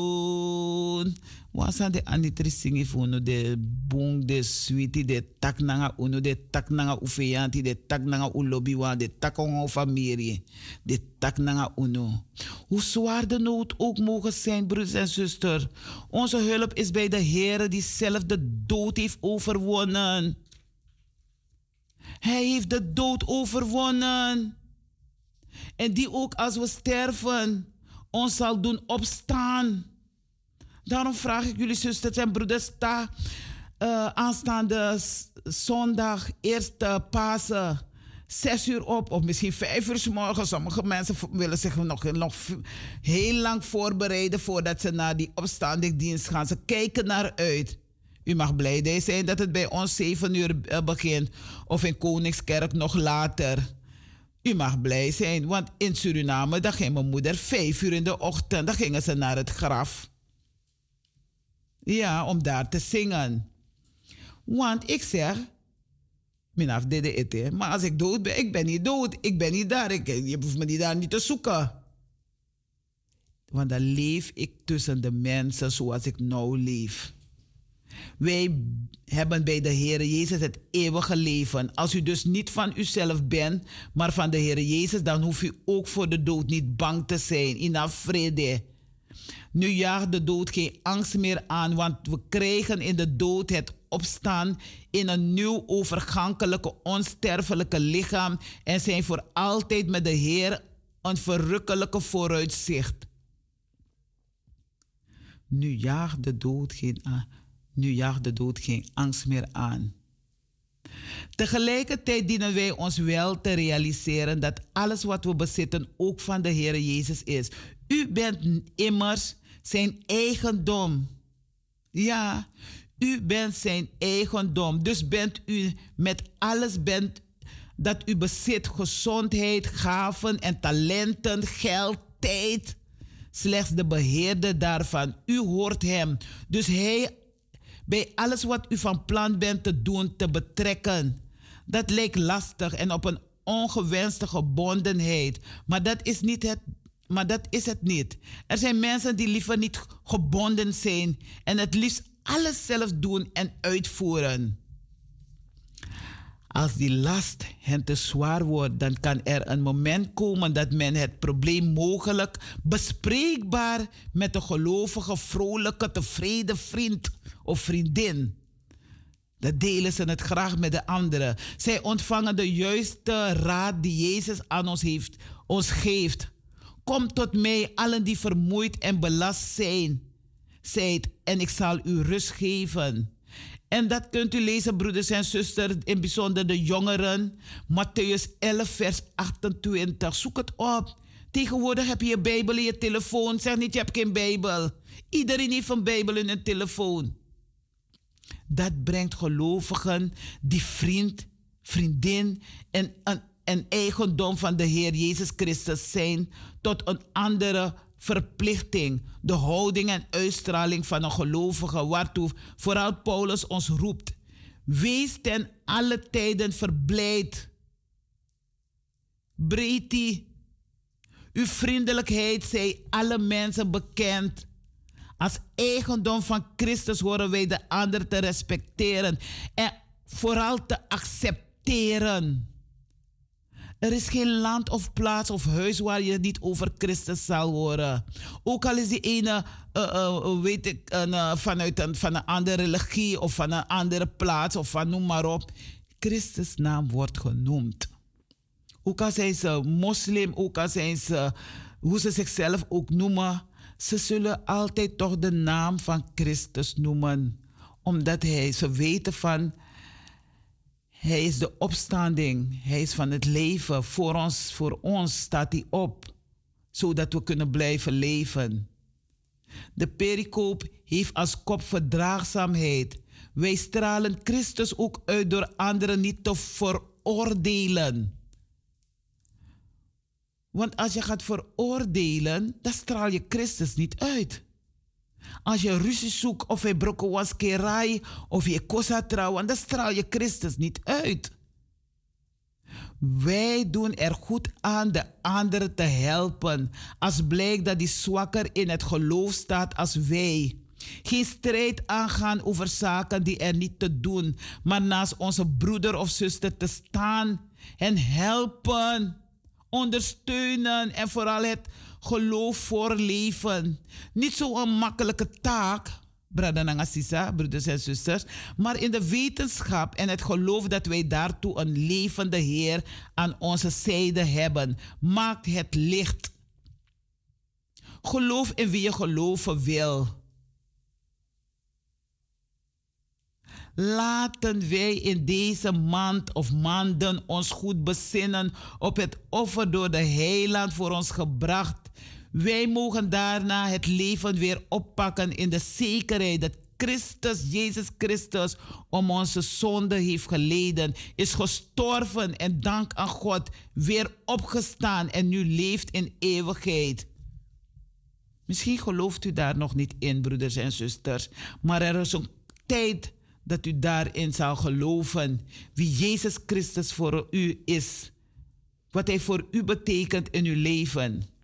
patroon. Wasa de anitri singi funo de bung de sweetie de tak nanga uno de tak nanga de tak nanga de tak onga familie de tak nanga uno. Hoe zwaar de nood ook mogen zijn, broers en zusters. Onze hulp is bij de Heer die zelf de dood heeft overwonnen. Hij heeft de dood overwonnen. En die ook als we sterven ons zal doen opstaan. Daarom vraag ik jullie zusters en broeders, sta uh, aanstaande zondag, eerste Pasen, zes uur op, of misschien vijf uur s morgen. Sommige mensen willen zich nog, nog heel lang voorbereiden voordat ze naar die opstandingdienst gaan. Ze kijken naar uit. U mag blij zijn dat het bij ons zeven uur uh, begint, of in Koningskerk nog later. U mag blij zijn, want in Suriname, dan ging mijn moeder vijf uur in de ochtend, dan gingen ze naar het graf. Ja, om daar te zingen. Want ik zeg, Minaf dede ete. Maar als ik dood ben, ik ben niet dood. Ik ben niet daar. Ik, je hoeft me niet daar niet te zoeken. Want dan leef ik tussen de mensen zoals ik nou leef. Wij hebben bij de Heer Jezus het eeuwige leven. Als u dus niet van uzelf bent, maar van de Heer Jezus, dan hoef u ook voor de dood niet bang te zijn. In vrede. Nu jaagt de dood geen angst meer aan, want we krijgen in de dood het opstaan in een nieuw overgankelijke, onsterfelijke lichaam en zijn voor altijd met de Heer een verrukkelijke vooruitzicht. Nu jaagt de dood geen, nu jaagt de dood geen angst meer aan. Tegelijkertijd dienen wij ons wel te realiseren dat alles wat we bezitten ook van de Heer Jezus is. U bent immers zijn eigendom. Ja, u bent zijn eigendom. Dus bent u met alles bent dat u bezit, gezondheid, gaven en talenten, geld, tijd, slechts de beheerder daarvan. U hoort hem. Dus hij bij alles wat u van plan bent te doen, te betrekken. Dat lijkt lastig en op een ongewenste gebondenheid. Maar dat is niet het maar dat is het niet. Er zijn mensen die liever niet gebonden zijn en het liefst alles zelf doen en uitvoeren. Als die last hen te zwaar wordt, dan kan er een moment komen dat men het probleem mogelijk bespreekbaar met een gelovige, vrolijke, tevreden vriend of vriendin. Dat delen ze het graag met de anderen. Zij ontvangen de juiste raad die Jezus aan ons, heeft, ons geeft. Kom tot mij, allen die vermoeid en belast zijn, zijt, en ik zal u rust geven. En dat kunt u lezen, broeders en zusters, in bijzonder de jongeren. Matthäus 11, vers 28. Zoek het op. Tegenwoordig heb je je Bijbel in je telefoon. Zeg niet, je hebt geen Bijbel. Iedereen heeft een Bijbel in een telefoon. Dat brengt gelovigen die vriend, vriendin en, en, en eigendom van de Heer Jezus Christus zijn tot een andere verplichting, de houding en uitstraling van een gelovige, waartoe vooral Paulus ons roept. Wees ten alle tijden verblijd. Breedte, uw vriendelijkheid zij alle mensen bekend. Als eigendom van Christus horen wij de ander te respecteren en vooral te accepteren. Er is geen land of plaats of huis waar je niet over Christus zal horen. Ook al is die ene, uh, uh, weet ik, uh, vanuit een, van een andere religie of van een andere plaats of van noem maar op. Christus naam wordt genoemd. Ook al zijn ze moslim, ook al zijn ze, hoe ze zichzelf ook noemen, ze zullen altijd toch de naam van Christus noemen. Omdat hij, ze weten van, hij is de opstanding. Hij is van het leven. Voor ons, voor ons staat hij op, zodat we kunnen blijven leven. De pericoop heeft als kop verdraagzaamheid. Wij stralen Christus ook uit door anderen niet te veroordelen. Want als je gaat veroordelen, dan straal je Christus niet uit. Als je ruzie zoekt of je brokken kerai of je kosa trouwen, dan straal je Christus niet uit. Wij doen er goed aan de anderen te helpen, als blijkt dat die zwakker in het geloof staat als wij. Geen strijd aangaan over zaken die er niet te doen, maar naast onze broeder of zuster te staan en helpen, ondersteunen en vooral het geloof voorleven. Niet zo'n makkelijke taak, broeders en zusters, maar in de wetenschap en het geloof dat wij daartoe een levende Heer aan onze zijde hebben, maakt het licht. Geloof in wie je geloven wil. Laten wij in deze maand of maanden ons goed bezinnen op het offer door de heiland voor ons gebracht. Wij mogen daarna het leven weer oppakken in de zekerheid dat Christus, Jezus Christus, om onze zonde heeft geleden, is gestorven en dank aan God weer opgestaan en nu leeft in eeuwigheid. Misschien gelooft u daar nog niet in, broeders en zusters, maar er is een tijd dat u daarin zal geloven wie Jezus Christus voor u is. Wat Hij voor u betekent in uw leven.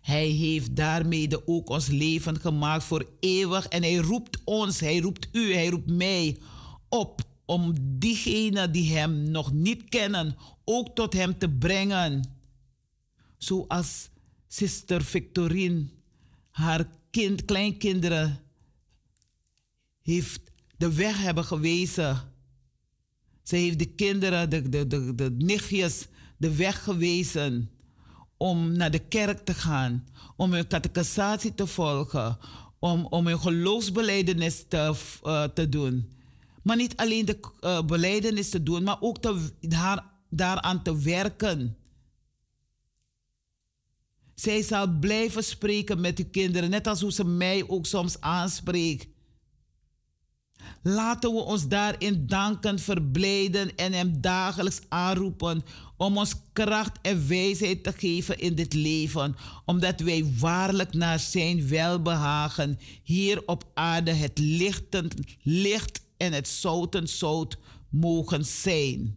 Hij heeft daarmee ook ons leven gemaakt voor eeuwig. En hij roept ons, hij roept u, hij roept mij op om diegenen die hem nog niet kennen ook tot hem te brengen. Zoals zuster Victorine haar kind, kleinkinderen heeft de weg hebben gewezen. Ze heeft de kinderen, de, de, de, de nichtjes, de weg gewezen om naar de kerk te gaan, om hun catechisatie te volgen, om, om hun geloofsbeleidenis te, uh, te doen. Maar niet alleen de uh, beleidenis te doen, maar ook te, daar, daaraan te werken. Zij zal blijven spreken met uw kinderen, net als hoe ze mij ook soms aanspreekt. Laten we ons daarin danken, verblijden en Hem dagelijks aanroepen om ons kracht en wijsheid te geven in dit leven, omdat wij waarlijk naar Zijn welbehagen hier op aarde het lichtend licht en het zoutend zout mogen zijn.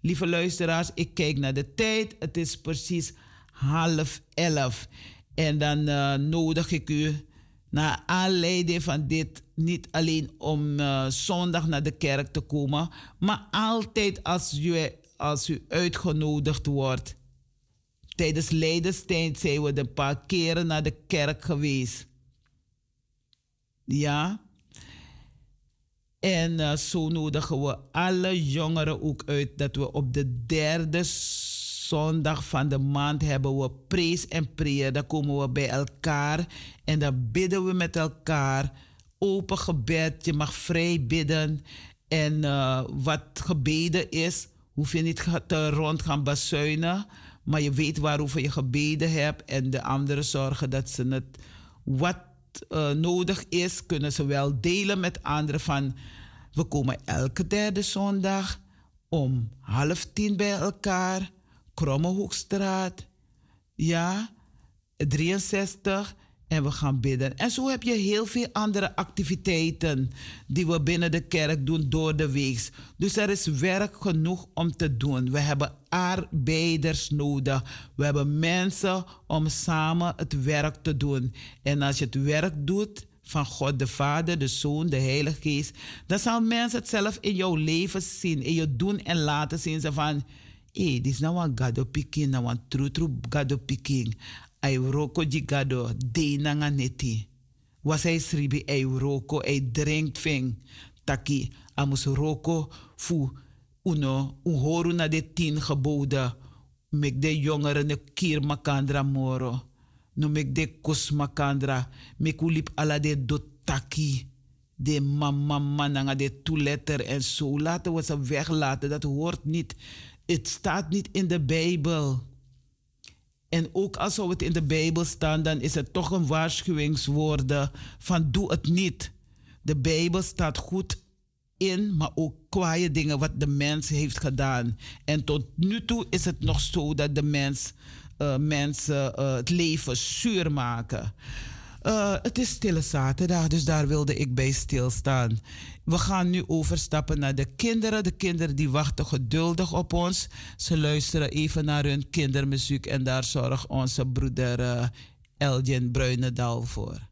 Lieve luisteraars, ik kijk naar de tijd. Het is precies half elf. En dan uh, nodig ik u naar aanleiding van dit niet alleen om uh, zondag naar de kerk te komen, maar altijd als u, als u uitgenodigd wordt. Tijdens Leidenstijd zijn we een paar keren naar de kerk geweest. Ja. En uh, zo nodigen we alle jongeren ook uit dat we op de derde zondag van de maand hebben we prees en prayer. Dan komen we bij elkaar en dan bidden we met elkaar. Open gebed, je mag vrij bidden. En uh, wat gebeden is, hoef je niet te rond gaan bazuinen. Maar je weet waarover je gebeden hebt. En de anderen zorgen dat ze het wat uh, nodig is, kunnen ze wel delen met anderen. Van we komen elke derde zondag om half tien bij elkaar. Krommehoekstraat. Ja, 63. En we gaan bidden. En zo heb je heel veel andere activiteiten die we binnen de kerk doen door de week. Dus er is werk genoeg om te doen. We hebben arbeiders nodig. We hebben mensen om samen het werk te doen. En als je het werk doet van God de Vader, de Zoon, de Heilige Geest, dan zal mensen het zelf in jouw leven zien, in je doen en laten zien. Ze van, hey, dit is nou een gado piking, nou een true true gado piking ay roko di gado de nanga neti. Was hij sribi ay roko drinkt fing taki amus roko fu uno uhoru na de tien geboden. Mek de jongeren ne kier makandra moro. No mek de kus makandra. Mek ulip ala de do taki. De mama mananga de toeletter en zo laten we ze weglaten. Dat hoort niet. Het staat niet in de Bijbel en ook als zou het in de Bijbel staan, dan is het toch een waarschuwingswoorden van doe het niet. De Bijbel staat goed in, maar ook kwaaie dingen wat de mens heeft gedaan. En tot nu toe is het nog zo dat de mens uh, mensen uh, het leven zuur maken. Uh, het is stille zaterdag, dus daar wilde ik bij stilstaan. We gaan nu overstappen naar de kinderen. De kinderen die wachten geduldig op ons. Ze luisteren even naar hun kindermuziek en daar zorgt onze broeder uh, Elgin voor.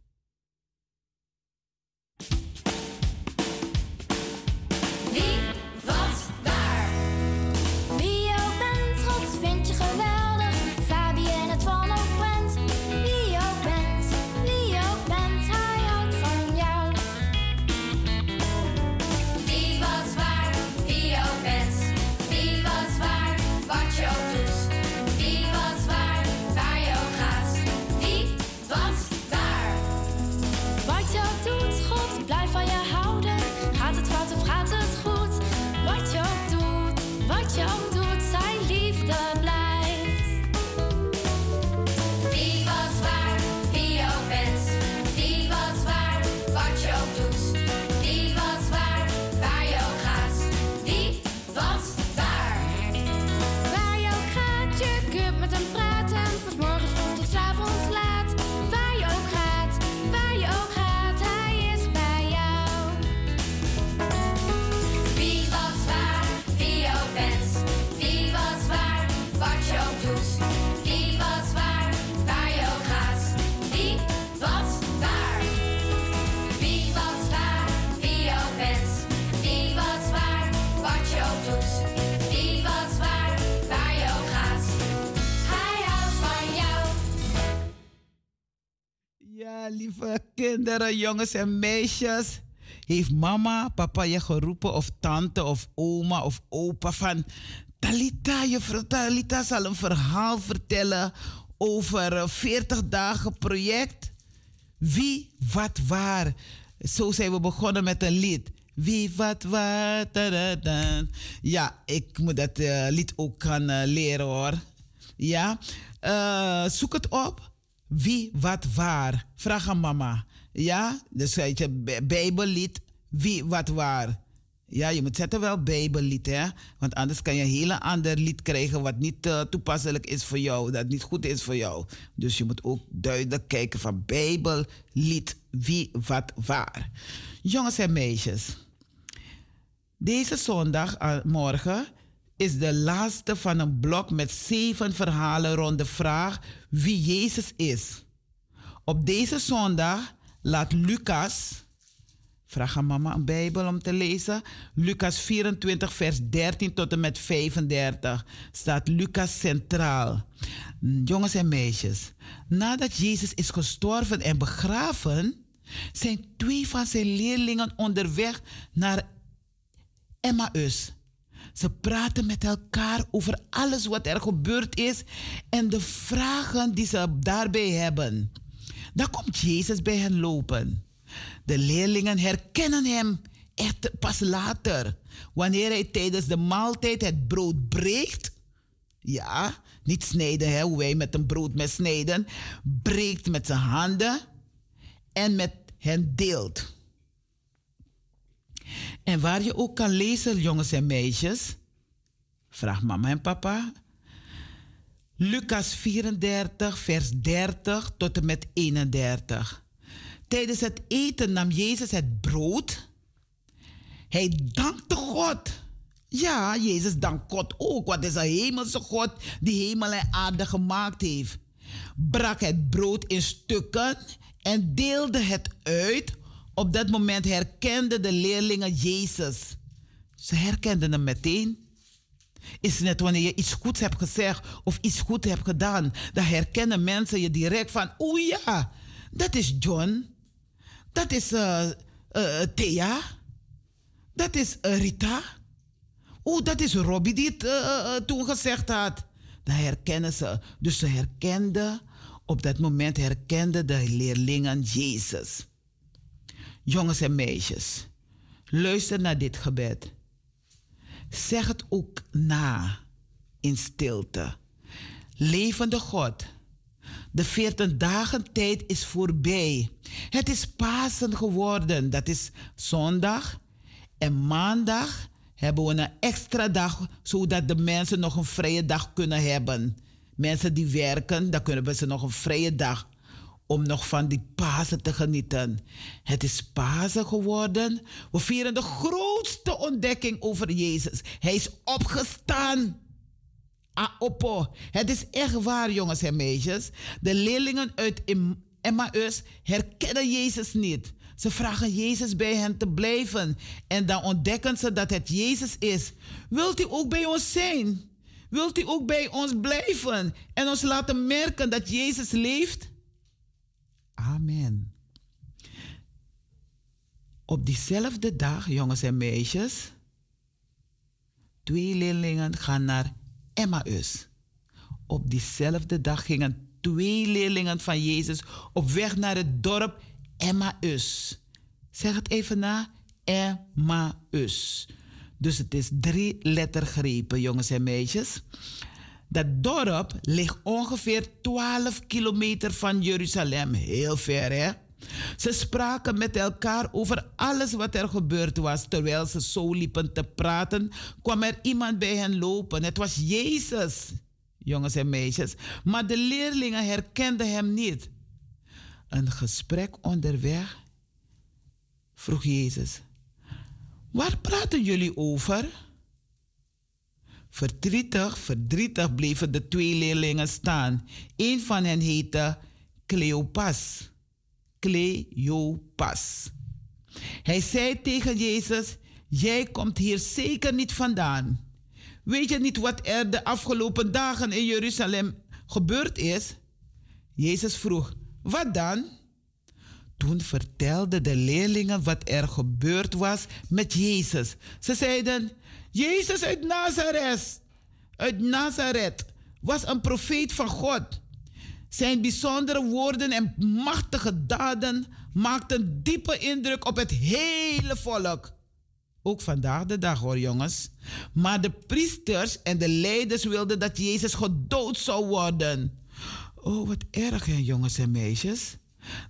Kinderen, jongens en meisjes. Heeft mama, papa je geroepen of tante of oma of opa van... Talita, juffrouw Talita zal een verhaal vertellen over een 40 dagen project. Wie, wat, waar. Zo zijn we begonnen met een lied. Wie, wat, waar. Ja, ik moet dat eh, lied ook gaan eh, leren hoor. Ja, Eh, zoek het op. Wie, wat, waar. Vraag aan mama. Ja, dus weet je, Bij- Bijbellied. Wie, wat, waar. Ja, je moet zetten wel Bijbellied, hè. Want anders kan je een hele ander lied krijgen wat niet eh, toepasselijk is voor jou. Dat niet goed is voor jou. Dus je moet ook duidelijk kijken van Bijbellied. Wie, wat, waar. Jongens en meisjes. Deze zondag, eh, is de laatste van een blok met zeven verhalen rond de vraag wie Jezus is. Op deze zondag laat Lucas, vraag aan mama een Bijbel om te lezen, Lucas 24, vers 13 tot en met 35 staat Lucas centraal. Jongens en meisjes, nadat Jezus is gestorven en begraven, zijn twee van zijn leerlingen onderweg naar Emmaus. Ze praten met elkaar over alles wat er gebeurd is en de vragen die ze daarbij hebben. Dan komt Jezus bij hen lopen. De leerlingen herkennen hem echt pas later, wanneer hij tijdens de maaltijd het brood breekt. Ja, niet snijden, hè, hoe wij met een broodmes snijden. Breekt met zijn handen en met hen deelt. En waar je ook kan lezen, jongens en meisjes, vraag mama en papa. Lucas 34, vers 30 tot en met 31. Tijdens het eten nam Jezus het brood. Hij dankte God. Ja, Jezus dankt God ook, het is een hemelse God die hemel en aarde gemaakt heeft. Brak het brood in stukken en deelde het uit. Op dat moment herkenden de leerlingen Jezus. Ze herkenden hem meteen. Is net wanneer je iets goeds hebt gezegd of iets goed hebt gedaan, dan herkennen mensen je direct van, oeh ja, dat is John, dat is eh, eh, Thea, dat is eh, Rita, oeh, dat is Robbie die het eh, eh, toen gezegd had. Dan herkennen ze. Dus ze herkenden, op dat moment herkenden de leerlingen Jezus. Jongens en meisjes, luister naar dit gebed. Zeg het ook na in stilte. Levende God, de 40 dagen tijd is voorbij. Het is Pasen geworden, dat is zondag. En maandag hebben we een extra dag, zodat de mensen nog een vrije dag kunnen hebben. Mensen die werken, dan kunnen ze nog een vrije dag om nog van die Pasen te genieten. Het is Pasen geworden. We vieren de grootste ontdekking over Jezus. Hij is opgestaan. Aopo. Het is echt waar, jongens en meisjes. De leerlingen uit Em- Emmaus herkennen Jezus niet. Ze vragen Jezus bij hen te blijven. En dan ontdekken ze dat het Jezus is. Wilt u ook bij ons zijn? Wilt u ook bij ons blijven en ons laten merken dat Jezus leeft? Amen. Op diezelfde dag, jongens en meisjes, twee leerlingen gaan naar Emmaus. Op diezelfde dag gingen twee leerlingen van Jezus op weg naar het dorp Emmaus. Zeg het even na. Emmaus. Dus het is drie lettergrepen, jongens en meisjes. Dat dorp ligt ongeveer 12 kilometer van Jeruzalem. Heel ver, hè? Ze spraken met elkaar over alles wat er gebeurd was. Terwijl ze zo liepen te praten, kwam er iemand bij hen lopen. Het was Jezus, jongens en meisjes. Maar de leerlingen herkenden hem niet. Een gesprek onderweg vroeg Jezus: Waar praten jullie over? Verdrietig, verdrietig bleven de twee leerlingen staan. Een van hen heette Cleopas. Cleopas. Hij zei tegen Jezus: Jij komt hier zeker niet vandaan. Weet je niet wat er de afgelopen dagen in Jeruzalem gebeurd is? Jezus vroeg: Wat dan? Toen vertelden de leerlingen wat er gebeurd was met Jezus. Ze zeiden: Jezus uit Nazareth, uit Nazareth, was een profeet van God. Zijn bijzondere woorden en machtige daden maakten diepe indruk op het hele volk. Ook vandaag de dag hoor jongens. Maar de priesters en de leiders wilden dat Jezus gedood zou worden. Oh, wat erg hè jongens en meisjes.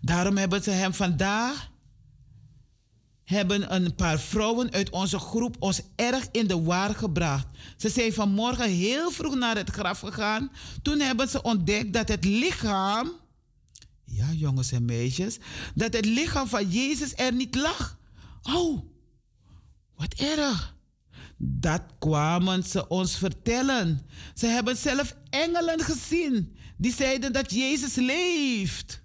Daarom hebben ze hem vandaag hebben een paar vrouwen uit onze groep ons erg in de war gebracht. Ze zijn vanmorgen heel vroeg naar het graf gegaan. Toen hebben ze ontdekt dat het lichaam, ja jongens en meisjes, dat het lichaam van Jezus er niet lag. Oh, wat erg. Dat kwamen ze ons vertellen. Ze hebben zelf engelen gezien die zeiden dat Jezus leeft.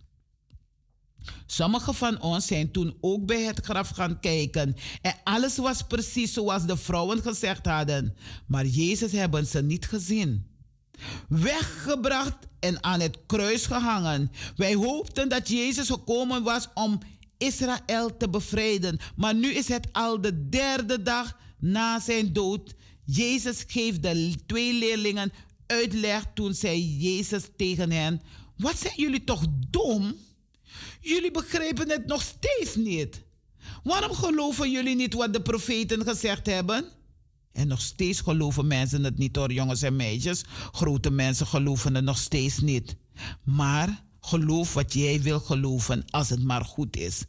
Sommigen van ons zijn toen ook bij het graf gaan kijken. En alles was precies zoals de vrouwen gezegd hadden. Maar Jezus hebben ze niet gezien. Weggebracht en aan het kruis gehangen. Wij hoopten dat Jezus gekomen was om Israël te bevrijden. Maar nu is het al de derde dag na zijn dood. Jezus geeft de twee leerlingen uitleg toen zei Jezus tegen hen: Wat zijn jullie toch dom? Jullie begrijpen het nog steeds niet. Waarom geloven jullie niet wat de profeten gezegd hebben? En nog steeds geloven mensen het niet hoor, jongens en meisjes. Grote mensen geloven het nog steeds niet. Maar geloof wat jij wil geloven als het maar goed is.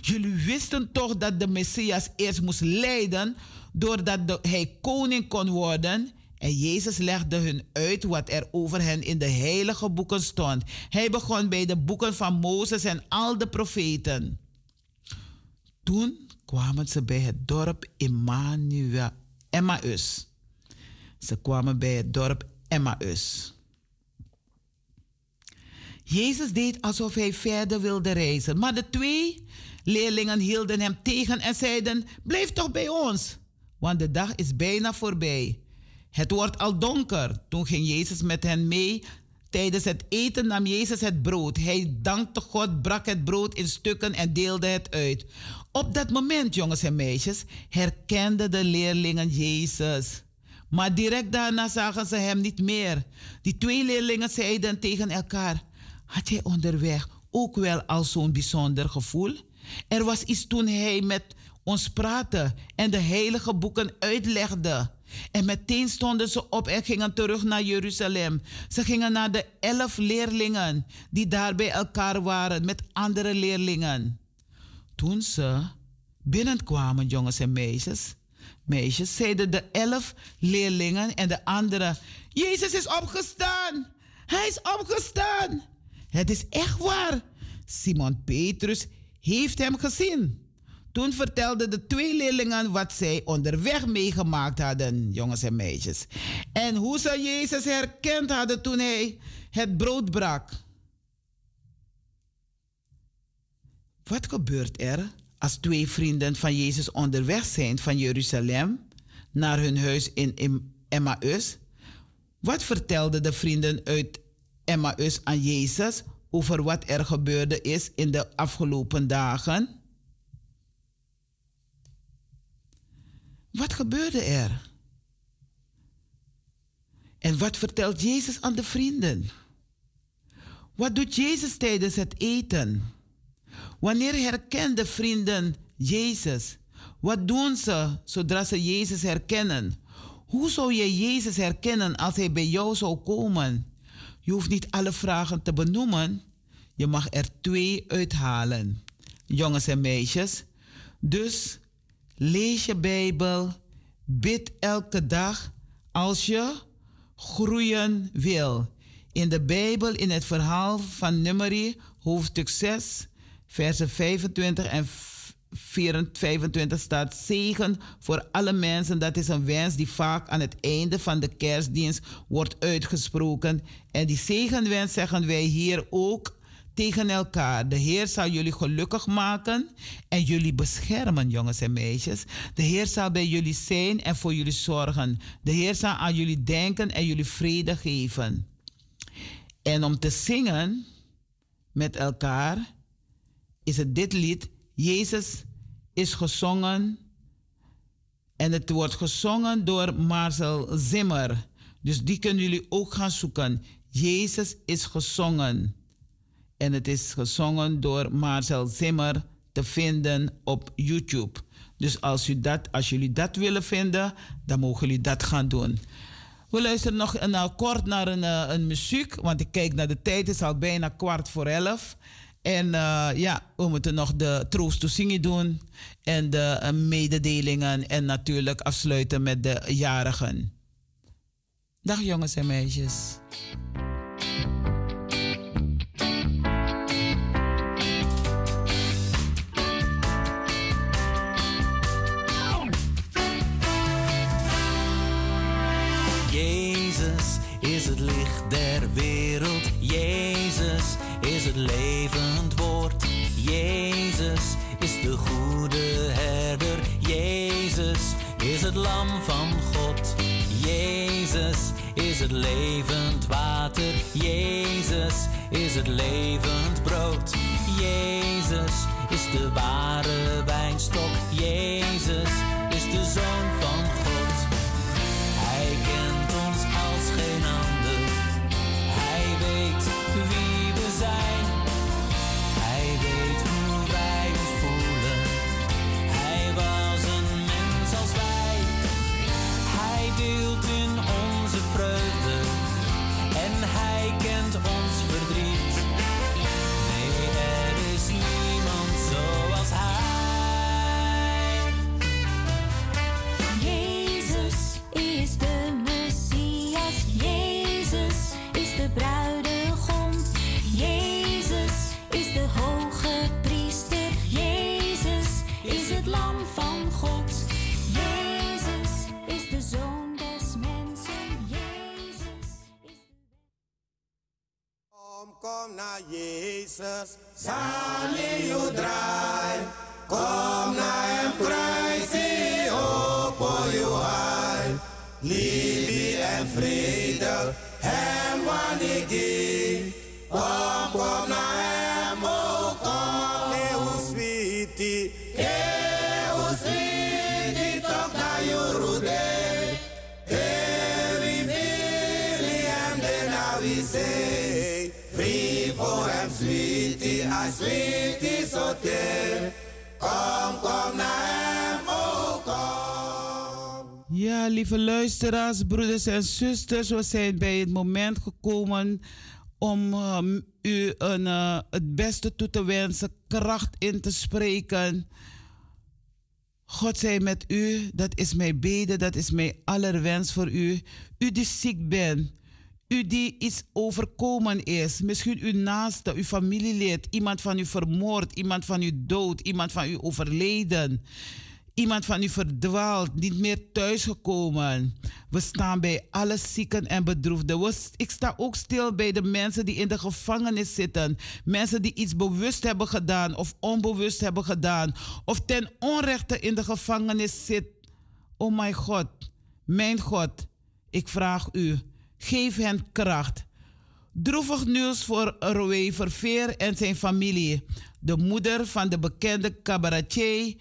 Jullie wisten toch dat de Messias eerst moest lijden doordat hij koning kon worden en Jezus legde hun uit wat er over hen in de heilige boeken stond. Hij begon bij de boeken van Mozes en al de profeten. Toen kwamen ze bij het dorp Emmanuel, Emmaus. Ze kwamen bij het dorp Emmaus. Jezus deed alsof hij verder wilde reizen, maar de twee leerlingen hielden hem tegen en zeiden: Blijf toch bij ons, want de dag is bijna voorbij. Het wordt al donker. Toen ging Jezus met hen mee. Tijdens het eten nam Jezus het brood. Hij dankte God, brak het brood in stukken en deelde het uit. Op dat moment, jongens en meisjes, herkenden de leerlingen Jezus. Maar direct daarna zagen ze hem niet meer. Die twee leerlingen zeiden tegen elkaar: Had jij onderweg ook wel al zo'n bijzonder gevoel? Er was iets toen hij met ons praatte en de heilige boeken uitlegde. En meteen stonden ze op en gingen terug naar Jeruzalem. Ze gingen naar de elf leerlingen die daar bij elkaar waren met andere leerlingen. Toen ze binnenkwamen, jongens en meisjes, meisjes, zeiden de elf leerlingen en de anderen: Jezus is opgestaan! Hij is opgestaan! Het is echt waar. Simon Petrus heeft hem gezien. Toen vertelden de twee leerlingen wat zij onderweg meegemaakt hadden, jongens en meisjes. En hoe ze Jezus herkend hadden toen hij het brood brak. Wat gebeurt er als twee vrienden van Jezus onderweg zijn van Jeruzalem naar hun huis in Emmaus? Wat vertelden de vrienden uit Emmaus aan Jezus over wat er gebeurde is in de afgelopen dagen? Wat gebeurde er? En wat vertelt Jezus aan de vrienden? Wat doet Jezus tijdens het eten? Wanneer herkennen vrienden Jezus? Wat doen ze zodra ze Jezus herkennen? Hoe zou je Jezus herkennen als hij bij jou zou komen? Je hoeft niet alle vragen te benoemen. Je mag er twee uithalen. Jongens en meisjes. Dus Lees je Bijbel. Bid elke dag als je groeien wil. In de Bijbel, in het verhaal van Numeri, hoofdstuk 6, versen 25 en 25 staat zegen voor alle mensen. Dat is een wens die vaak aan het einde van de kerstdienst wordt uitgesproken. En die zegenwens zeggen wij hier ook tegen elkaar. De Heer zal jullie gelukkig maken en jullie beschermen, jongens en meisjes. De Heer zal bij jullie zijn en voor jullie zorgen. De Heer zal aan jullie denken en jullie vrede geven. En om te zingen met elkaar is het dit lied. Jezus is gezongen. En het wordt gezongen door Marcel Zimmer. Dus die kunnen jullie ook gaan zoeken. Jezus is gezongen. En het is gezongen door Marcel Zimmer te vinden op YouTube. Dus als, u dat, als jullie dat willen vinden, dan mogen jullie dat gaan doen. We luisteren nog een, kort naar een, uh, een muziek, want ik kijk naar de tijd, het is al bijna kwart voor elf. En uh, ja, we moeten nog de troost to zingen doen en de mededelingen en natuurlijk afsluiten met de jarigen. Dag jongens en meisjes. Licht der wereld. Jezus is het levend woord. Jezus is de goede herder. Jezus is het lam van God. Jezus is het levend water. Jezus is het levend brood. Jezus is de ware wijnstok. Jezus is de zoon Kom, naar Jezus, Sali je draai. Kom naar hem, prijs op je high. Liefde en vrede, hem wanneer ik Kom, kom naar hem, Ja, lieve luisteraars, broeders en zusters, we zijn bij het moment gekomen om um, u een, uh, het beste toe te wensen, kracht in te spreken. God zij met u, dat is mijn bede, dat is mijn allerwens voor u. U die ziek bent, u die iets overkomen is, misschien uw naaste, uw familielid, iemand van u vermoord, iemand van u dood, iemand van u overleden. Iemand van u verdwaald, niet meer thuisgekomen. We staan bij alle zieken en bedroefden. Ik sta ook stil bij de mensen die in de gevangenis zitten. Mensen die iets bewust hebben gedaan of onbewust hebben gedaan. Of ten onrechte in de gevangenis zit. Oh mijn God, mijn God, ik vraag u, geef hen kracht. Droevig nieuws voor Roé Verveer en zijn familie. De moeder van de bekende cabaretier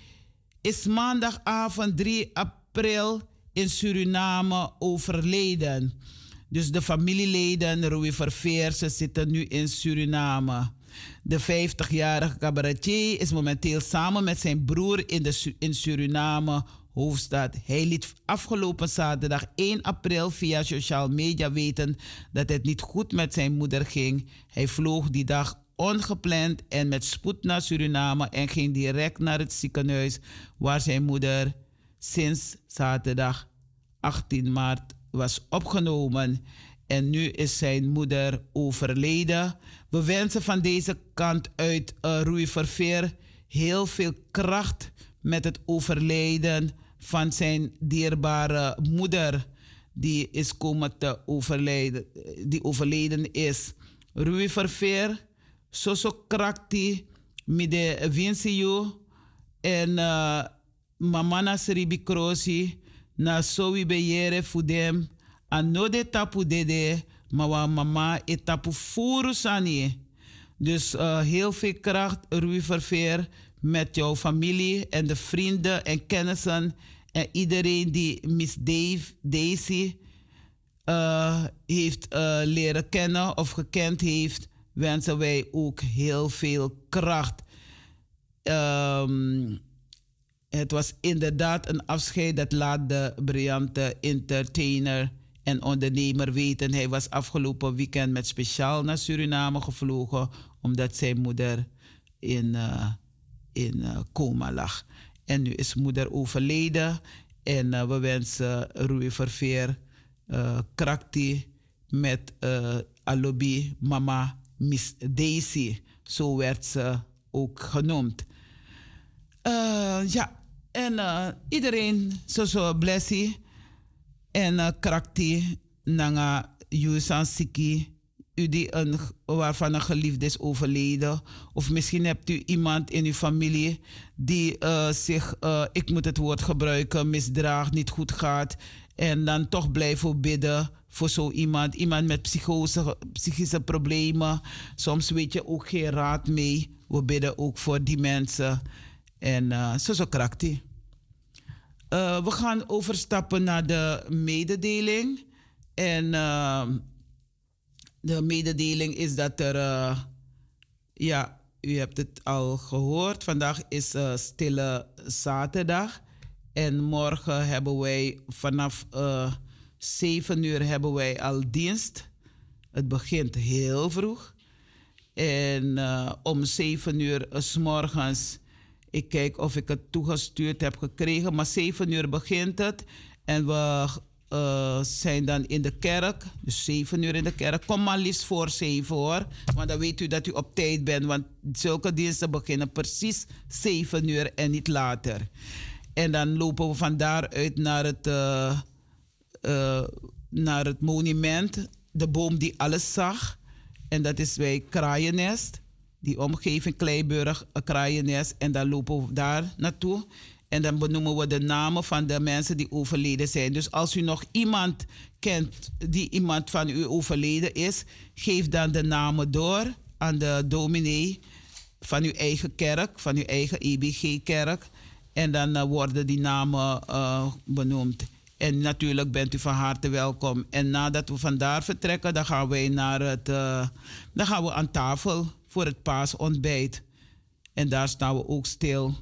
is maandagavond 3 april in Suriname overleden. Dus de familieleden Rui Verveer, ze zitten nu in Suriname. De 50-jarige cabaretier is momenteel samen met zijn broer in, de, in Suriname, hoofdstad. Hij liet afgelopen zaterdag 1 april via social media weten dat het niet goed met zijn moeder ging. Hij vloog die dag ongepland en met spoed naar Suriname en ging direct naar het ziekenhuis waar zijn moeder sinds zaterdag 18 maart was opgenomen. En nu is zijn moeder overleden. We wensen van deze kant uit uh, Rui Verveer heel veel kracht met het overlijden van zijn dierbare moeder. Die is komen te overlijden, die overleden is. Rui Verveer soso krakti mi de vinci you en uh, mamana seribi krosi na sowi be yere fudem a no de tapu dede ma wa mama e tapu furu sani Dus eh, heel veel kracht, Rui Verveer, met jouw familie en de vrienden en kennissen. En iedereen die Miss Dave, Daisy eh, heeft eh, leren kennen of gekend heeft, wensen wij ook heel veel kracht. Ehm, het was inderdaad een afscheid dat laat de briljante entertainer en ondernemer weten. Hij was afgelopen weekend met speciaal naar Suriname gevlogen, omdat zijn moeder in, eh, in eh, coma lag. En nu is moeder overleden en eh, we wensen Rui Verveer uh, krakti met Alobi Mama Miss Daisy. Zo werd ze ook genoemd. ja, en iedereen, zo zo, blessie en uh, krakti nanga Yusan Siki, u die een, waarvan een geliefde is overleden. Of misschien hebt u iemand in uw familie die uh, zich, uh, ik moet het woord gebruiken, misdraagt, niet goed gaat. En dan toch blijven bidden voor zo iemand. Iemand met psychose, psychische problemen. Soms weet je ook geen raad mee. We bidden ook voor die mensen. En uh, zo zo krakti. Uh, we gaan overstappen naar de mededeling. En uh, de mededeling is dat er, uh, ja, u hebt het al gehoord. Vandaag is Stille Zaterdag. En morgen hebben wij vanaf 7 uur hebben wij al dienst. Het begint heel vroeg. En om 7 uur s morgens ik kijk of ik het toegestuurd heb gekregen. Maar 7 uur begint het. En we uh, zijn dan in de kerk. Dus 7 uur in de kerk. Kom maar liefst voor 7 hoor. Want dan weet u dat u op tijd bent. Want zulke diensten beginnen precies 7 uur en niet later. En dan lopen we van daaruit naar het, uh, uh, naar het monument. De boom die alles zag. En dat is bij Kraaiennest die omgeving Kleiburg, Kraaiennes. En dan lopen we daar naartoe. En dan benoemen we de namen van de mensen die overleden zijn. Dus als u nog iemand kent die iemand van u overleden is, geef dan de namen door aan de dominee van uw eigen kerk, van uw eigen EBG-kerk. En dan uh, worden die namen uh, benoemd. En natuurlijk bent u van harte welkom. En nadat we vandaar vertrekken, dan gaan wij naar het. Uh, dan gaan we aan tafel voor het paasontbijt. En daar staan we ook stil,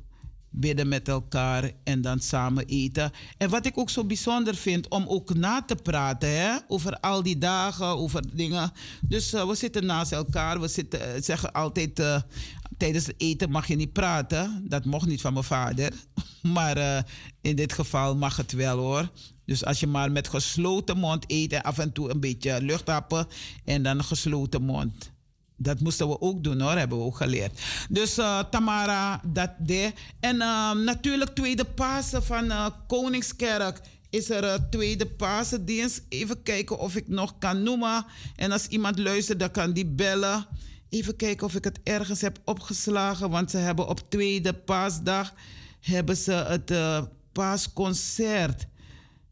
bidden met elkaar en dan samen eten. En wat ik ook zo bijzonder vind, om ook na te praten hè, over al die dagen, over dingen. Dus uh, we zitten naast elkaar, we zitten, uh, zeggen altijd, uh, tijdens het eten mag je niet praten. Dat mocht niet van mijn vader. Maar in dit geval mag het wel hoor. Dus als je maar met gesloten mond eet en af en toe een beetje lucht happen en dan gesloten mond. Dat moesten we ook doen hoor, hebben we ook geleerd. Dus uh, Tamara, dat de. En uh, natuurlijk tweede Pasen van uh, Koningskerk is er tweede Pasendienst. Even kijken of ik nog kan noemen. En als iemand luistert, dan kan die bellen. Even kijken of ik het ergens heb opgeslagen. Want ze hebben op tweede paasdag hebben ze het paasconcert.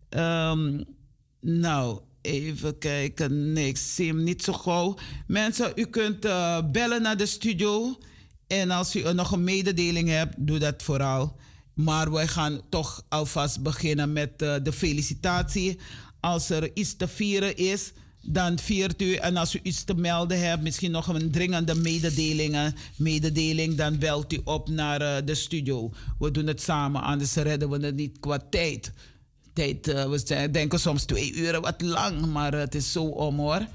Um, nou, Even kijken. Nee, ik zie hem niet zo gauw. Mensen, u kunt uh, bellen naar de studio. En als u nog een mededeling hebt, doe dat vooral. Maar wij gaan toch alvast beginnen met uh, de felicitatie. Als er iets te vieren is, dan viert u. En als u iets te melden hebt, misschien nog een dringende mededeling, mededeling dan belt u op naar de studio. We doen het samen, anders redden we het niet qua tijd Uh, we denken soms twee uur wat lang, maar het is zo om hoor.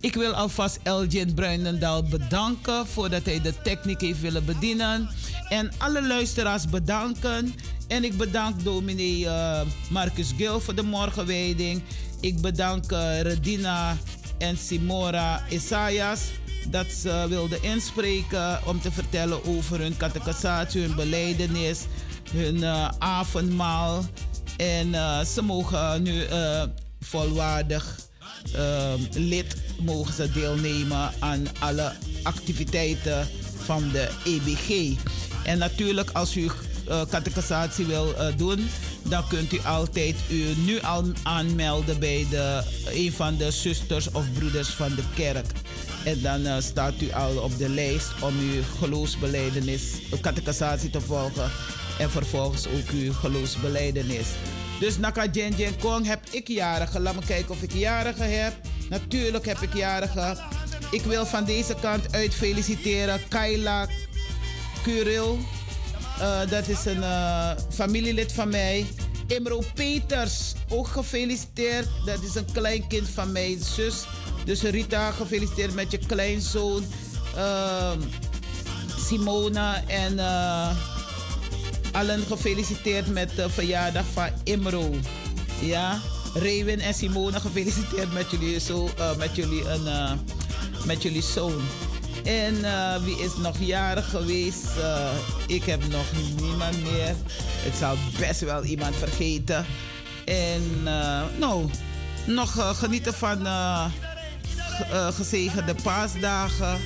Ik wil alvast Elgin Bruinendaal bedanken voordat hij de techniek heeft willen bedienen. En alle luisteraars bedanken. En ik bedank dominee uh, Marcus Gil voor de morgenwijding. Ik bedank uh, Redina en Simora Isaias dat ze wilden inspreken om te vertellen over hun catechisatie, hun beleidenis, hun avondmaal en uh, ze mogen nu uh, volwaardig lid mogen ze deelnemen aan alle activiteiten van de EBG. En natuurlijk als u catechisatie wil doen, dan kunt u altijd u nu al aanmelden bij de, een van de zusters of broeders van de kerk. En dan eh, staat u al op de lijst om uw geloofsbeleidenis, catechisatie te volgen. En vervolgens ook uw geloofsbeleidenis. Dus Naka Jen Kong heb ik jarige. Laat me kijken of ik jarige heb. Natuurlijk heb ik jarige. Ik wil van deze kant uit feliciteren Kayla Curil. Eh, dat is een eh, familielid van mij. Imro Peters, ook gefeliciteerd. Dat is een kleinkind van mijn zus. Dus Rita, gefeliciteerd met je kleinzoon. Ehm, Simona en eh, allen gefeliciteerd met de verjaardag van Imro. Ja, Rewin en Simona, gefeliciteerd met jullie, zo, eh, met jullie, een, eh, met jullie zoon. En eh, wie is nog jarig geweest? Ik heb nog niemand meer. Het zal best wel iemand vergeten. En nou, nog genieten van ge- gezegende paasdagen.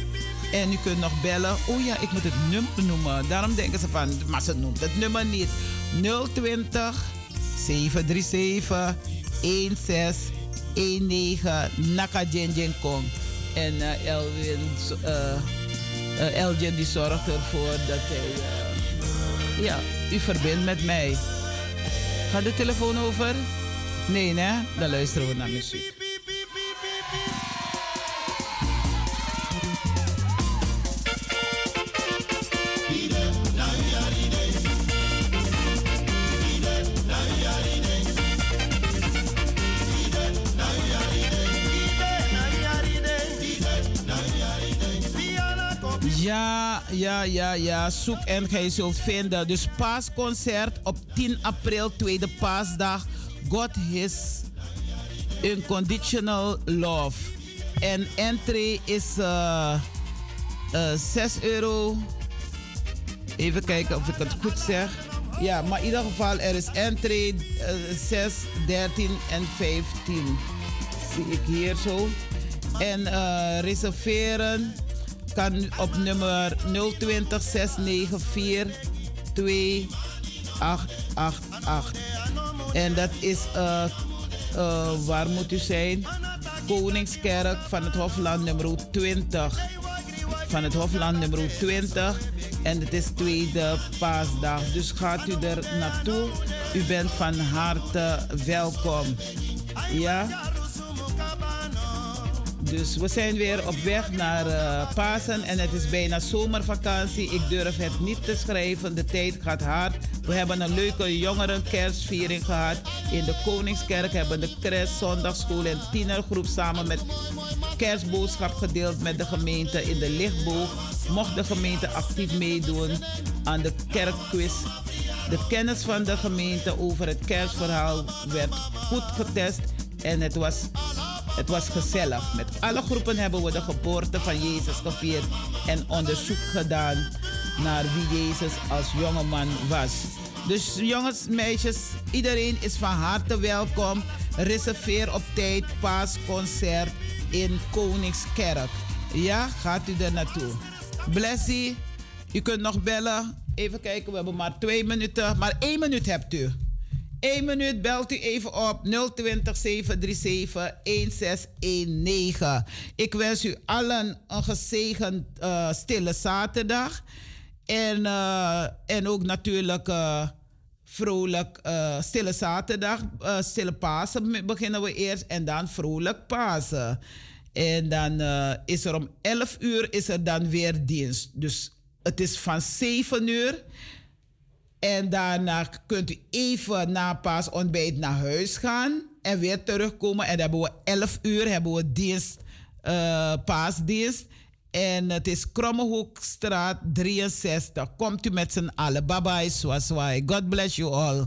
En u kunt nog bellen. Oh ja, ik moet het nummer noemen. Daarom denken ze van, maar ze noemt het nummer niet. 020 737 1619 Naka Kong. En eh, Elwin, eh, eh, Elgin die zorgt ervoor dat hij ja, u verbindt met mij. Gaat de telefoon over? Nee, hè? Dan luisteren we naar muziek. Ja, ja, ja, ja. Zoek en gij zult vinden. Dus paasconcert op 10 april, tweede paasdag. God His Unconditional Love. En entree is eh eh 6 euro. Even kijken of ik het goed zeg. Ja, maar in ieder geval, er is entree eh 6, 13 en 15. Zie ik hier zo. En eh, reserveren kan op nummer 020 694 2888. En dat is, eh, waar moet u zijn? Koningskerk van het Hofland nummer 20. Van het Hofland nummer 20. En het is tweede paasdag. Dus gaat u er naartoe. U bent van harte welkom. Ja? Dus we zijn weer op weg naar eh, Pasen en het is bijna zomervakantie. Ik durf het niet te schrijven, de tijd gaat hard. We hebben een leuke jongeren kerstviering gehad. In de Koningskerk hebben de Kres, Zondagschool en tienergroep samen met kerstboodschap gedeeld met de gemeente in de lichtboog. Mocht de gemeente actief meedoen aan de kerkquiz. De kennis van de gemeente over het kerstverhaal werd goed getest en het was het was gezellig. Met alle groepen hebben we de geboorte van Jezus gevierd en onderzoek gedaan naar wie Jezus als jongeman was. Dus jongens, meisjes, iedereen is van harte welkom. Reserveer op tijd paasconcert in Koningskerk. Ja, gaat u er naartoe. Blessie, u kunt nog bellen. Even kijken, we hebben maar twee minuten. Maar één minuut hebt u. Eén minuut belt u even op 020 737 1619. Ik wens u allen een gezegend eh, stille zaterdag. En, eh, en ook natuurlijk eh, vrolijk stille zaterdag. stille Pasen beginnen we eerst en dan vrolijk Pasen. En dan is er om 11 uur is er dan weer dienst. Dus het is van 7 uur. En daarna kunt u even na paasontbijt naar huis gaan en weer terugkomen. En dan hebben we 11 uur hebben we dienst, uh, paasdienst. En het is Krommehoekstraat 63. Komt u met z'n allen. Bye bye, swaswai. God bless you all.